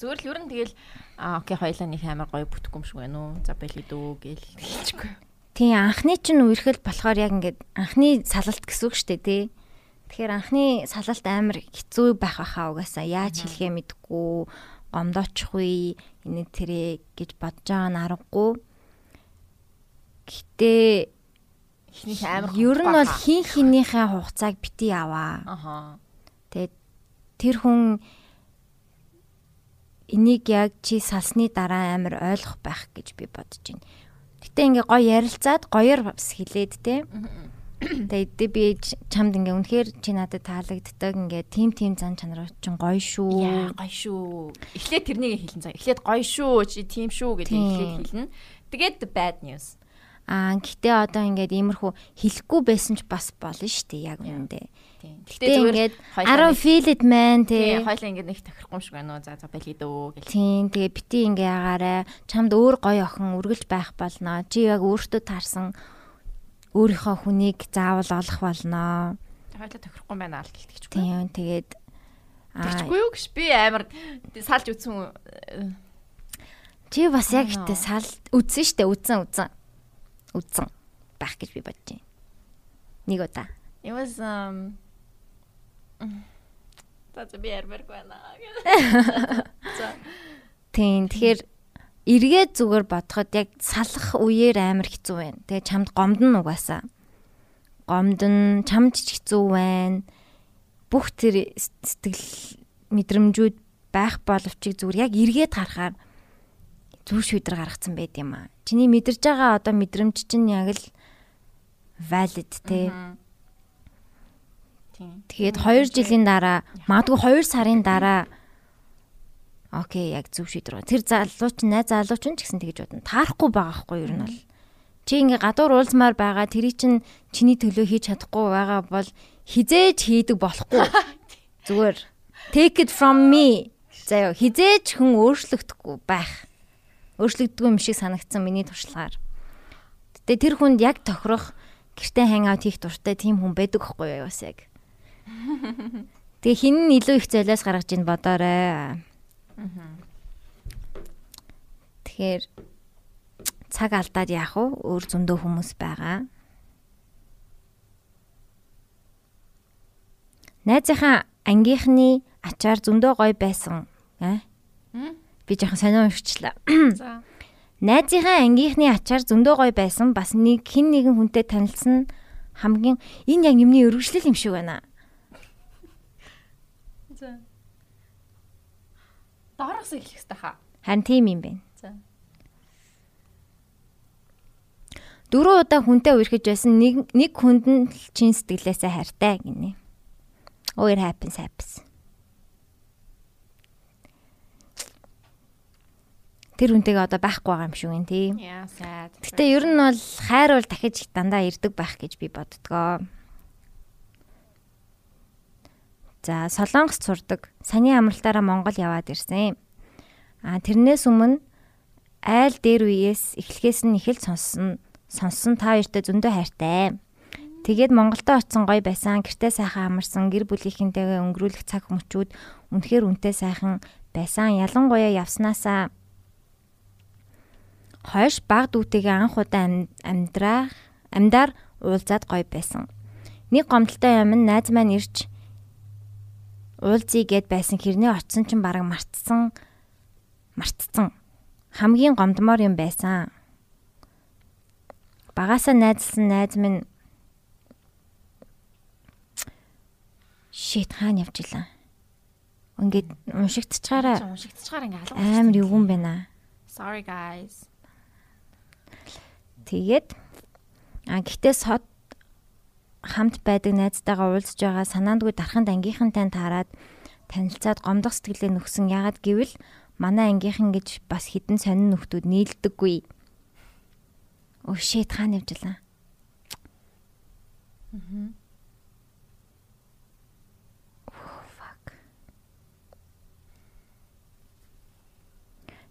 Зүгээр л ер нь тэгэл аа окей хоёлаа нэг амар гоё бүтэхгүй юм шиг байна уу? За бэлий дүү гэл хэлчихгүй. Тийм анхны чинь үерхэл болохоор яг ингээд анхны салалт гэсэн үг шүү дээ тий. Тэгэхээр анхны салалт амар хэцүү байх байхаа угаасаа яаж хэлэхээ мэдэхгүй гомдоочихгүй энэ тэрэ гэж бодож байгаа нь аргагүй. Гэтэ эхнийх амар ер нь бол хин хинийхээ хугацааг бити аваа. Аха. Тэгээд тэр хүн энийг яг чи салсны дараа амар ойлгох байх гэж би бодож байна. Гэтэ ингээ гоё ярилцаад гоёор бас хэлээд те. Тэгээд би чамд ингээ үнэхээр чи надад таалагддаг ингээ тим тим зан чанар чин гоё шүү. Яа гоё шүү. Эхлээд тэрнийг хэлэн цаа. Эхлээд гоё шүү чи тим шүү гэдэг эхлээд хэлнэ. Тэгээд bad news. Аа гэтээ одоо ингээд иймэрхүү хэлэхгүй байсан ч бас болно шүү дээ яг үүндээ. Гэтээ ингээд I don't feel it man тий. Хойлоо ингээд нэг тохирохгүй юм шиг байна уу. За за бэлий дөө гэл. Тийм тэгээ бити ингээ ягаарэ. Чамд өөр гоё охин үргэлж байх болно. Чи яг өөртөө таарсан өөрийнхөө хүнийг заавал олох болно. Хойлоо тохирохгүй байна аль гэлтгийч. Тийм тэгээд Тэгчгүй юу гэж би амар салж үтсэн. Чи бас яг ихтэй сал үтсэн штэ үтсэн үтсэн. Үтсэн байх гэж би бодож байна. Нэг удаа. It was um За би ярмаар байна. (laughs) Тийм тэгэхээр эргээд зүгээр бодоход яг салах үеэр амар хэцүү байна. Тэгээ чамд гомдно угаасаа. Гомдно, чамд ч хэцүү байна. Бүх тэр сэтгэл мэдрэмжүүд байх боловчийг зүгээр яг эргээд харахаар зүв шийдэр гаргацсан байд юм аа. Чиний мэдэрж байгаа одоо мэдрэмж чинь яг л valid те. Тэгээд 2 жилийн дараа магадгүй 2 сарын дараа окей яг зөв шийдвэр. Тэр залууч найз залууч нь ч гэсэн тэгж бодно. Таарахгүй байгаа хгүй юу нь бол. Чи ингээ гадуур уулзмаар байгаа тэрий чин чиний төлөө хийж чадахгүй байгаа бол хизээж хийдэг болохгүй. (laughs) Зүгээр take it from me. Заяа хизээж хүн өөрчлөгдөхгүй байх. Өөрчлөгддгүй юм шиг санагдсан миний туршлагаар. Гэтэ тэр хүнд яг тохирох гэртээ хангаут хийх дуртай тийм хүн байдаг хгүй юу бас яг. (laughs) Тэгээ хин нь илүү их золиос гаргаж ийн бодоорой. Тэгэхээр цаг алдаад яах вэ? Өөр зөндөө хүмүүс байгаа. Найзынхаа ангийнхны ачаар зөндөө гоё байсан. Аа? Би жоохон сонио уншчлаа. (coughs) За. Найзынхаа ангийнхны ачаар зөндөө гоё байсан. Бас нэг хин нэгэн хүнтэй танилцсан хамгийн энэ яг юмны өргөжлөл юм шиг байна. За. Доороос эхлэх хэрэгтэй хаа. Харин тийм юм байна. За. Дөрөв удаа хүнтэй үерхэж байсан нэг нэг хүнд нь чин сэтгэлээсээ хайртай гинэ. Oh it happens happens. Тэр хүнтэйгээ одоо байхгүй байгаа юм шиг байна тийм. Яа сайд. Гэтэ ер нь бол хайр бол дахиж дандаа ирдэг байх гэж би боддгоо. За Солонгост сурдаг. Саяны амралтаараа Монгол яваад ирсэн. А тэрнээс өмнө айл дээр үеэс эхлэхээс нь их л сонссон. Сонссон та хоёртой зөндөө хайртай. Тэгээд Монголдо очсон гоё байсан. Гэртээ сайхан амарсан, гэр бүлийнхэнтэйгээ өнгөрүүлэх цаг мөчүүд үнэхээр үнэтэй сайхан байсан. Ялангуяа явснаасаа хойш баг дүүтэйгээ анх удаа амьдрах амьдаар уулзаад гоё байсан. Нэг гомдолтой юм нь найз маань ирж уулзъя гэд байсан хэрнээ очсон чинь бараг мартсан мартцсан хамгийн гомдмоор юм байсан. Багасаа найзлсан найз минь шит хаана явж илаа. Ингээд уншигдчихаараа уншигдчихаар ингээ амар юу юм бэ наа. Sorry guys. Тэгээд а гэхдээ сод хамт байдаг найзтайгаа уулзж байгаа санаандгүй дарханд ангийнхантай таарад танилцаад гомдох сэтгэлээ нөхсөн ягаад гэвэл манай ангийнхан гэж бас хідэн сонин нөхдүүд нийлдэггүй. Оо shit хаана явжлаа. Аа.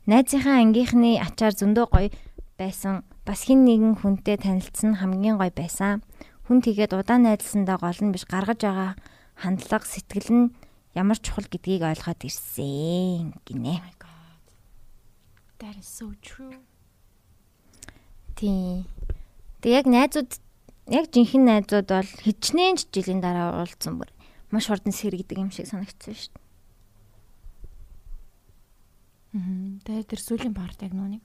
Найзынхаа ангийнхны ачаар зөндөө гоё байсан. Бас хин нэгэн хүнтэй танилцсан хамгийн гоё байсан. Хүн тэгээд удаан найзсандаа гол нь биш гаргаж байгаа хандлага сэтгэл нь ямар чухал гэдгийг ойлгоод ирсэн гинэ. Oh. That is so true. Тий. Тэг яг найзууд яг жинхэнэ найзууд бол хичнээн ч жилийн дараа уулзсан бүр маш хурдан сэргийдэг юм шиг санагдсан шүү дээ. Аа. Тэгээд тэр сүүлийн парт яг нүуник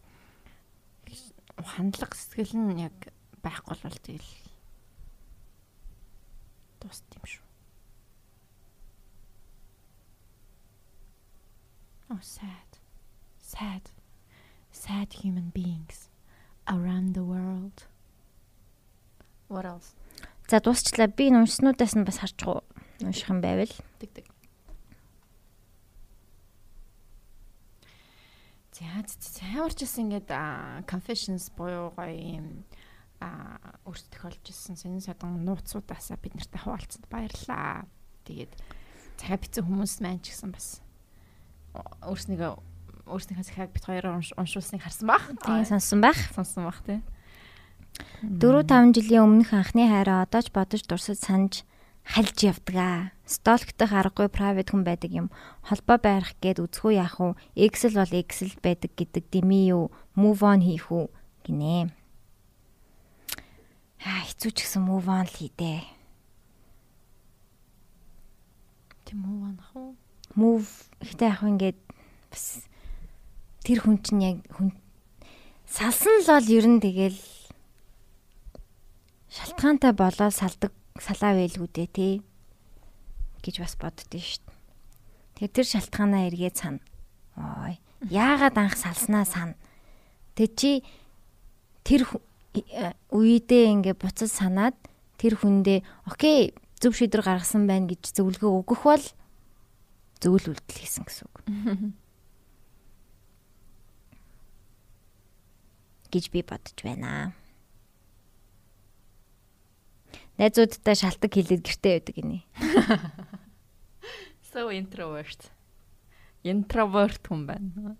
хандлага сэтгэл нь яг байхгүй бол тэгэл дуст юм шүү. Oh sad. Sad. Sad human beings around the world. What else? За дуусчлаа. Би уншснуудаас нь бас харчих уу. Унших юм байвал. Тэг тэг. За цааварчсан ингээд confessions буюу гоё юм а өөрсдөө тохиолжсэн сонин садан нууцуудаасаа бид нартай хуваалцсанд баярлалаа. Тэгээд цагаа бицэн хүмүүс маань ч гэсэн бас өөрснийгөө өөрснийхээ захиаг бит хоёроо уншуулсныг харсан баг. Тийм сонссон байх. Сонссон баг тий. 4 5 жилийн өмнөх анхны хайраа одоо ч бодож дурсаж санаж хальж явдгаа. Столкдох аргагүй private хүн байдаг юм. Холбоо байрах гээд үзэхүү яах вэ? Excel бол Excel байдаг гэдэг дими юу? Move on хийх үү гинэ. Аа хэцүү ч гэсэн move on л хийдэ. Тэм move on уу? Move ихтэй яг ингээд бас тэр хүн чинь яг хүн салсан л бол ер нь тэгэл шалтгаантай болоод салдаг салаа байлгүй дээ тий гэж бас боддөө шүү дээ. Тэгээ тэр шалтгаанаа эргээд сана. Ой. (laughs) Яагаад анх салснаа сана. Тэг чи тэр үедээ ингээ буцаж санаад тэр хүндээ окей зөв шийдвэр гаргасан байна гэж зөвлөгөө өгөх бол зөвл үйлдэл хийсэн гэсэн үг. (laughs) гэж би бодож байна. Найзуудтай шалтак хилээд гэртээ байдаг гинэ. (laughs) So introvert. Introvert хүн байна.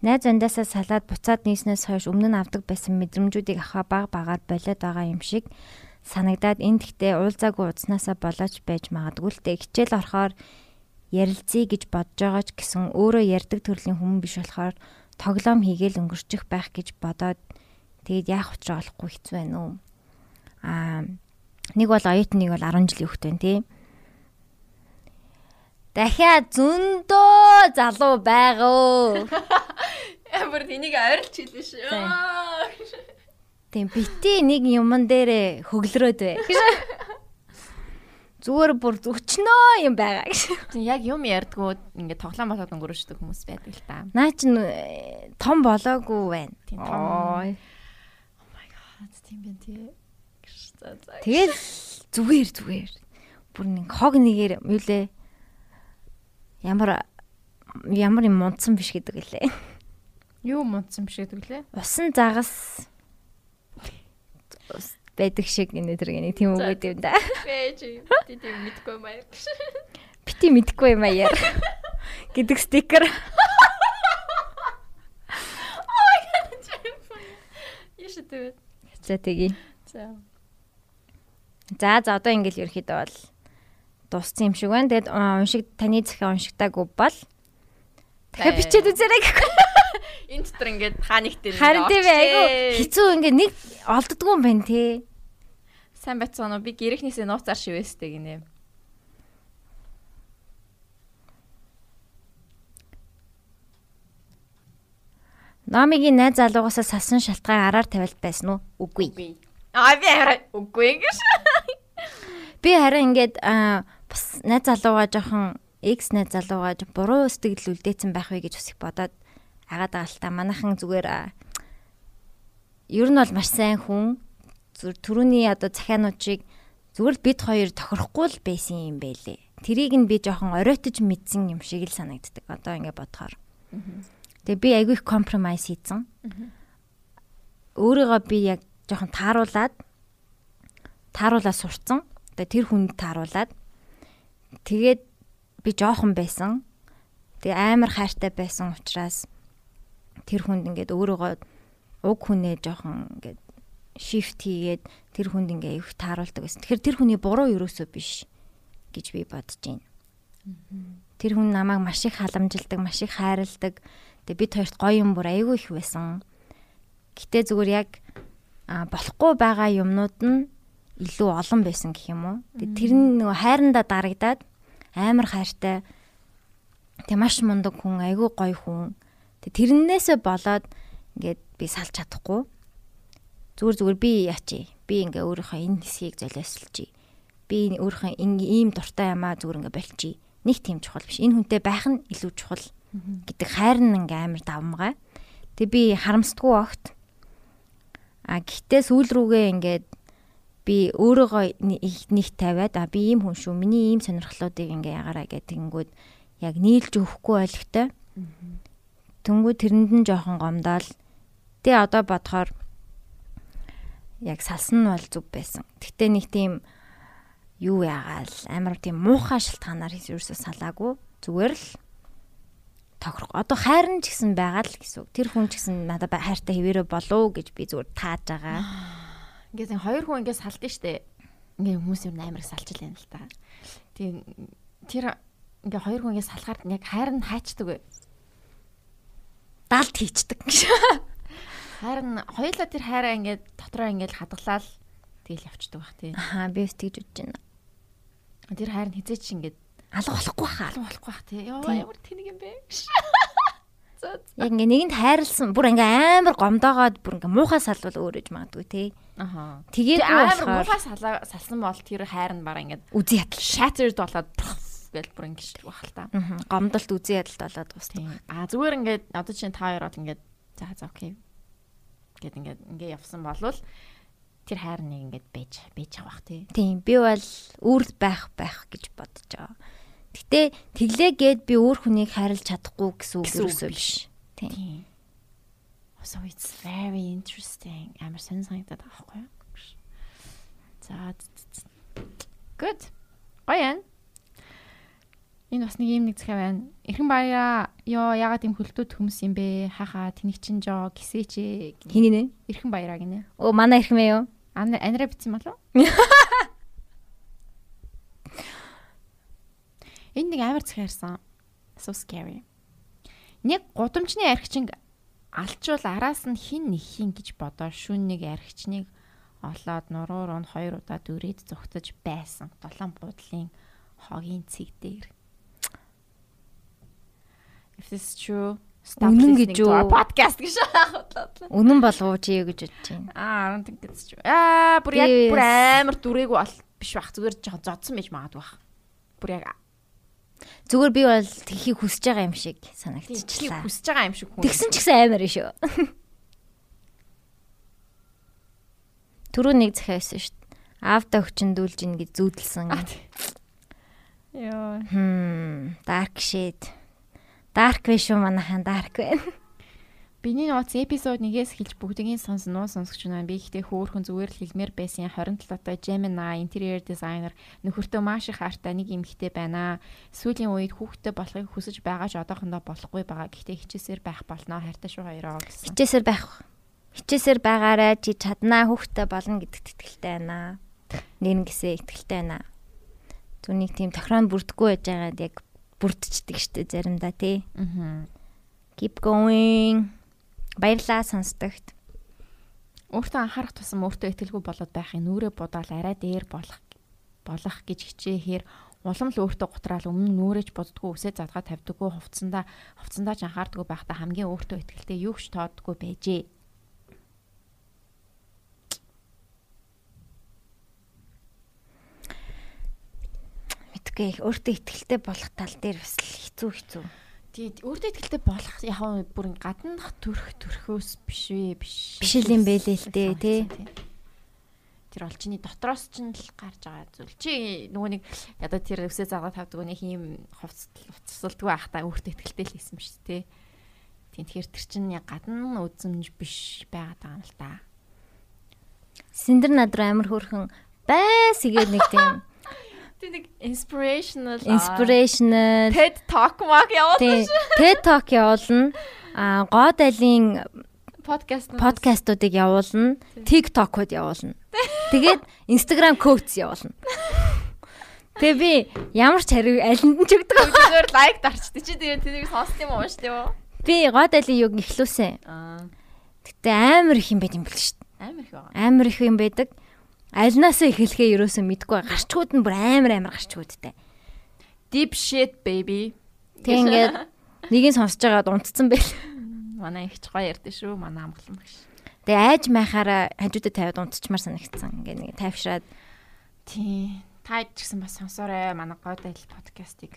Найз андаасаа салаад буцаад нийснээс хойш өмнө нь авдаг байсан мэдрэмжүүдийг ахаа баг багаар болоод байгаа юм шиг санагдаад энд гэхдээ уулзаагүй удснаасаа болооч байж магадгүй л дээ. Хичээл орохоор ярилцъя гэж бодож байгаа ч гэсэн өөрөө ярддаг төрлийн хүн биш болохоор тоглоом хийгээл өнгөрчих байх гэж бодоод тэгээд яах учраа олохгүй хэцүү байна уу. Аа нэг бол оюутан нэг бол 10 жилийн хүүхэд байна тий. Дахиад зөндөө залуу байгаа. (laughs) Ямар энийг ойрлч хэлсэн шүү. Тийм бити нэг юмн дээр хөглөрөөд бай. (laughs) Зүгээр бүр өчнөө юм байгаа гэж. Яг юм ярьдгүү ингээд тоглоом болоод өнгөрөөждөг хүмүүс байдаг л та. Наа чин э, том болоогүй байна. Тийм том. Oh my god тийм бэ тий. Тэгэл зүгээр зүгээр. Бүр нэг хог нэгээр юу лээ ямар ямар юм мунцсан биш гэдэг лээ. Юу мунцсан биш гэдэг лээ? Усан загас байдаг шиг энэ тэр гэнэ тийм үг гэдэг юм да. Бэж тийм мэдгүй юм аа. Бити мэдгүй юм аа яар. гэдэг стикер. Яшаа тэгээд. За тэгье. За. За за одоо ингээл ерөөхдөө бол дууссан юм шиг байна. Тэгэд уншиг таны захиа уншигтаагүй бол дахиад бичээд үзээрэй гэхгүй. (laughs) Энэ дотор ингээд хаанигтэй Харин тийм айгу хэцүү ингээд нэг олддгүй юм байна те. Сайн байцгаана уу? Би гэрээхнээсээ нууцаар шивэстэй гинэ. Номигийн найз залуугаас салсан шалтгаан араар тавилт байсан уу? Үгүй. Аа би хараа үгүй гэж. Би харин ингээд аа, бас найз залууга жоохон X найз залууга жоо буруу сэтгэл үлдээсэн байх вэ гэж бас их бодоод агаад байгаа л та манайхан зүгээр ер нь бол маш сайн хүн зүр түрүүний одоо захиануудыг зүгээр л бид хоёр тохирохгүй л байсан юм байлээ. Тэрийг нь би жоохон оройтож мэдсэн юм шиг л санагддаг. Одоо ингээд бодохоор. Тэгээ би айгүй их компромайс хийцэн. Өөрийгөө би яг жоохон тааруулаад тааруулаад сурцсан. Тэгээ тэр хүнд тааруулаад тэгээд би жоохон байсан. Тэгээ амар хайртай байсан учраас тэр хүнд ингээд өөрийгөө уг хүнээ жоохон ингээд shift хийгээд тэр хүнд ингээ их тааруулдаг байсан. Тэгэхээр тэр хүний буруу ерөөсөө биш гэж би бодож байна. Тэр хүн намайг маш их халамжилдаг, маш их хайрладаг. Тэгээ бид хоёрт гоё юм бүр айгүй их байсан. Гэтэ зүгээр яг болохгүй байгаа юмнууд нь илүү олон байсан гэх юм уу. Тэгээ тэр нь нөгөө хайрандаа дарагдаад амар хайртай. Тэг маш мундаг хүн, айгүй гоё хүн. Тэг тэрнээсээ болоод ингээд би салж чадахгүй зүгээр зүгээр би яачи. Би ингээ өөрийнхөө энэ хэсгийг золиослчих. Би өөрийнхөө ийм дуртай юмаа зүгээр ингээ болчих. Нэг тийм чухал биш. Энэ хүнтэй байх нь илүү чухал гэдэг хайр нь ингээ амар давмгай. Тэг би харамсдаггүй огт. А гэхдээ сүүл рүүгээ ингээд би өөрийгөө нэг тавиад а би ийм хүн шүү. Миний ийм сонирхлуудыг ингээ ягаараа гэдэг тэнгүүд яг нийлж өгөхгүй ойлгохтой. Тэнгүүд тэрэнд нь жоохон гомдоол. Тэ одоо бодохоор яг салсан нь бол зүг байсан. Гэтэ нэг тийм юу ягаал амар тийм муухай шалтгаанаар ерөөсөө салаагүй. Зүгээр л тохирох. Одоо хайрн ч гэсэн байгаа л гэсэн. Тэр хүн ч гэсэн надад хайртай хэвээрээ болов гэж би зүгээр тааж байгаа. (gasps) Ингээд хоёр хүн ингээд салдсан штэ. Ингээд хүмүүс юм амар салж л юм л та. Тийм тэр ингээд хоёр хүн ингээд салахаар яг хайр нь хаачдаг бай. Далд хийчдэг. (laughs) Харин хоёулаа тэр хайраа ингээд дотроо ингээд хадгалаад тэгэл явцдаг бах тий. Аа би тэгж бодож байна. Тэр хайр нь хизээч ингээд алга болохгүй хаа. алга болохгүй бах тий. Йоо ямар тэнэг юм бэ. (laughs) Яг ингээ нэгэнд хайрлсан бүр ингээ амар гомдоогоод бүр ингээ муухай салвал өөрөж магадгүй тий. Аха. Тэгээд амар муухай салсан бол тэр хайр нь бараа ингээд үзий ядал shattered болоод гэл бүр ингээд бах л та. Гомдолт үзий ядалт болоод дуусна. А зүгээр ингээд одоо чинь та хоёр бол ингээд за за окей гэд ингээд ингээ явсан болвол тэр хайр нэг ингээд байж байж авах тий. Тийм би бол үр байх байх гэж бодож байгаа. Гэтэ тэглээ гээд би өөр хүнийг хайрлаж чадахгүй гэсэн үг юусоо биш. Тийм. So it's very interesting. Амар сонь санагдаад байгаа байхгүй юу? За good. Гоён. Энэ бас нэг юм нэг захиа байна. Эрхэн баяа. Йоо ягаад юм хөлтөд хүмүүс юм бэ? Хахаа тэнийг чин жоо гисээч. Хиний нэ? Эрхэн баяраа гинэ. Оо манай эрхэн мэй юу? Ан анараа битсэн болов? (laughs) Энэ нэг амар захиа ярьсан. So scary. Нэг гудамжны архичинг алчвал араас нь хин нэхин гэж бодоо шүн нэг архичныг олоод нуруур нь хоёр удаа дүрээд зүгтэж байсан. Долоон буудлын хогийн цэг дээр. If this is true, Үнэн гэж үү? podcast гэж бодлоо. Үнэн болов уу чи юу гэж бодож байна? Аа, I don't think it's true. Аа, бүр яг бүр амар дүрээгүү бол биш бах. Зүгээр жоохон зодсон байж магадгүй бах. Бүр яг Зүгээр би бол тхийг хүсэж байгаа юм шиг санагдчихлаа. хүсэж байгаа юм шиг хүн. Тэгсэн ч гэсэн амар шүү. (laughs) Түрүү нэг захиа байсан шүү. Аавда хүчндүүлж ин гэж зүүдэлсэн. Йоо. Хм, dark shade. Dark биш үү манайхан dark байна. Биний нууц эпизод 1-ээс эхэлж бүгдийн сонс нуу сонсогч байна. Би ихтэй хөөхөн зүгээр л хэлмээр байсан 27 отой Gemini interior designer нөхөртөө маш их хартай нэг эмэгтэй байна. Сүүлийн үед хүүхдтэй болохыг хүсэж байгаа ч одоохондоо болохгүй байгаа. Гэхдээ хичээсээр байх болно. Хайртай шүү хоёроо гэсэн. Хичээсээр байх. Хичээсээр байгаарай чи чаднаа хүүхдтэй болно гэдэгт итгэлтэй байна. Нэр гэсээ итгэлтэй байна. Зүнийг тийм тохироонд бүрдггүй байж байгаад яг бүрдчихдэг штэ заримдаа тий. Аа. Keep going. Баярлаа сонсдогт. Өөртөө анхаарах тусам өөртөө итгэлгүй болоод байхын нүрээ будаал арай дээр болох болох гэж хичээхээр улам л өөртөө гутраал өмнө нүрэж боддгоо үсээ задгаа тавьдаггүй хувцсандаа хувцсандаа ч анхаардаггүй байхдаа хамгийн өөртөө итгэлтэй юу ч тооддгүй байжээ. Мэдгүй өөртөө итгэлтэй болох тал дээр бас хэцүү хэцүү. Тэгээд өөртөө итгэлтэй болох яг нь бүр гаднах төрх төрхөөс биш вэ биш. Биш л юм бэлээ л дээ тий. Тэр бол чиний дотроос ч л гарч байгаа зүйл. Чи нөгөө нэг ядаа тэр өсөө заагаа тавдаг нэг юм хувцсалдгүй байхдаа өөртөө итгэлтэй л хийсэн биш тий. Тийм тэгэхээр тэр чинь яг гадна үзэмж биш байгаад байгаа юм л да. Синдер над руу амар хөөрхөн байс игээд нэг тийм Тэг нэг inspirational inspirational TED Talk маг явуулсан шүү. TED Talk явуулна. А гоод айлын подкаст подкастуудыг явуулна. TikTok-ууд явуулна. Тэгээд Instagram quotes явуулна. Тэгээ би ямар ч хариу алинд нь ч өгдөг. Зүгээр лайк дарчдаг чи тэгээ тэнийг сонссон юм уу шүү дээ. Би гоод айлын юг ихлүүлсэн. Аа. Гэтэ амар их юм байт юм бэл шүү. Амар их байгаа. Амар их юм байдаг. Альнасаа эхлэхээ ерөөсөө мэдгүй гарчгууд нь бүр амар амар гарчгуудтай. Deep shit baby. Тэг ингээд нэгийг сонсож байгаад унтцсан байл. Манай их ч гоё ярьдэ шүү. Манай амгалан багш. Тэгээ айж майхаараа хажуудад тавиад унтчмаар санагдсан. Ингээ нэг тайвшраад тий. Та ч гэсэн бас сонсоорой манай гоод айл подкастыг.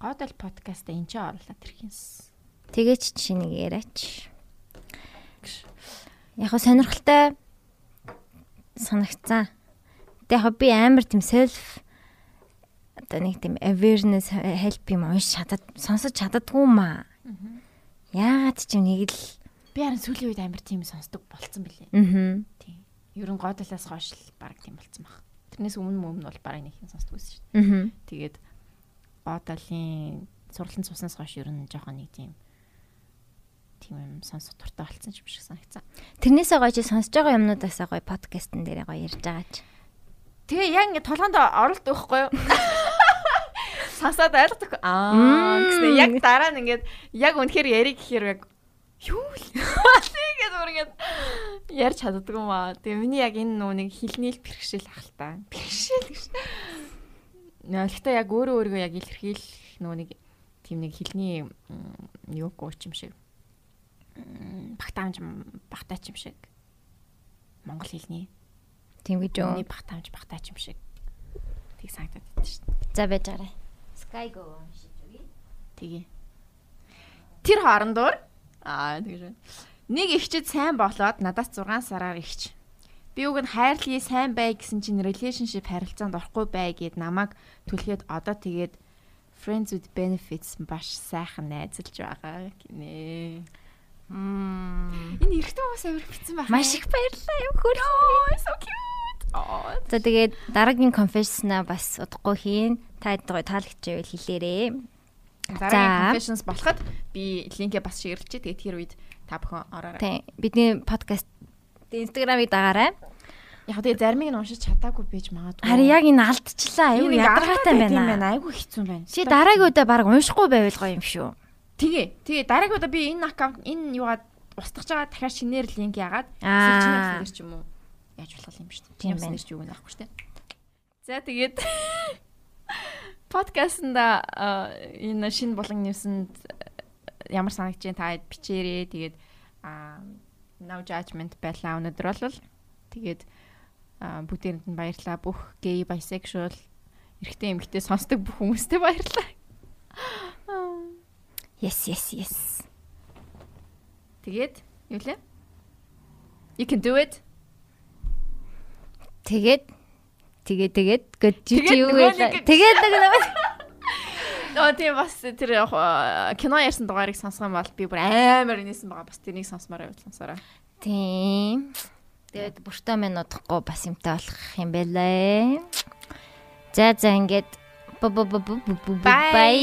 Гоод айл подкаст энэ ч оруулаад ирхэнс. Тэгээч шинийг яриач. Яг сонирхолтой санагцсан. Тэгээ яг би амар тийм self одоо нэг тийм awareness help юм унш чадад сонсож чаддгүй маа. Яагаад ч юм нэг л би харин сүүлийн үед амар тийм сонсдог болцсон билээ. Аа. Тийм. Ерөн годолоос хойш л баг тийм болцсон баг. Тэрнээс өмнө өмнө бол баг нэг юм сонсдог байсан шүү дээ. Аа. Тэгээд годолын сурлан цуснаас хойш ерөн жоохон нэг тийм тийм юм сонсох туртай болцсон юм шиг санагцсан. Тэрнээсээ гоё чи сонсож байгаа юмнуудаасаа гоё подкастн дээр гоё ярьж байгаа ч. Тэгээ яг ингэ толгоонд оролт өгөхгүй юу? (laughs) Сонсоод ойлгохгүй. Аа гэсэн яг дараа нь ингээд яг үнэхээр яриг гэхээр яг юу л тэгээд өөр ингээд ярьж чаддаг юм аа. Тэгээ миний яг энэ нөө нэг хилнээл бэрхшээл ах л та. Бэрхшээл гэж. Гэхдээ яг өөрөө өөрийгөө яг илэрхийл нөө нэг тийм нэг хилний юу гооч юм шиг багтаамж багтаач юм шиг монгол хэлний тийм гэж юу багтаамж багтаач юм шиг тийг санагдаад байдаг шүү дээ. За байж гараа. Sky go уншиж үгүй. Тэгээ. Тэр хоорондоор аа тэгэж байна. Нэг ихчэд сайн болоод надаас 6 сараар ихч. Би уг нь хайрлие сайн бай гэсэн чинь relationship харилцаанд орохгүй бай гэд намайг түлхээд одоо тэгээд friends with benefits баш сайхан найзалж байгаа гинэ. Энэ эрэгтэй хүмүүс амир битсэн байна. Маш их баярлалаа юм хөр. So cute. За тэгээд дараагийн confession-а бас удахгүй хийн. Та гоё таалагчайвал хэлээрээ. Дараагийн confessions болоход би линкээ бас шеэрлчээ. Тэгээд тэр үед та бүхэн ороорой. Тийм. Бидний подкаст Instagram-ыг дагаарай. Яг тэгээ заримыг нь уншиж чадаагүй байж магадгүй. Харин яг энэ алдчихлаа. Аюу ядаргаатай байна. Айгу хэцүү байна. Чи дараагийн удаа баг уншихгүй байвал гоё юм шүү. Тэгээ. Тэгээ дараагийн удаа би энэ аккаунт энэ юугаа устгаж байгаа дахиад шинээр линк яагаад сэлчнэр ч юм уу яаж болох юм шүү дээ. Тийм байна. Юу нахгүй шүү дээ. За тэгээд (laughs) подкастнда энэ шинэ булан ньюсэнд ямар санагч जैन та бичээрээ тэгээд no judgment байлаа өнөөдөр бол тэгээд бүгдээрэнд нь баярлаа бүх gay bisexual эрэгтэй эмэгтэй сонсдог бүх хүмүүстээ баярлаа. (laughs) Yes, yes, yes. Тэгээд юу лээ? You can do it. Тэгээд тэгээд тэгээд гэж юу вэ? Тэгээд нэг Оо тийм бас тэр э, кино ярьсан дугаарыг сонсох юм бол би бүр амар инээсэн байгаа. Бас тэрнийг сонсомоор сонсороо. Тийм. Тэгээд бүртөө минь удахгүй бас юмтай болох юм байлаа. За за ингээд бай бай бай.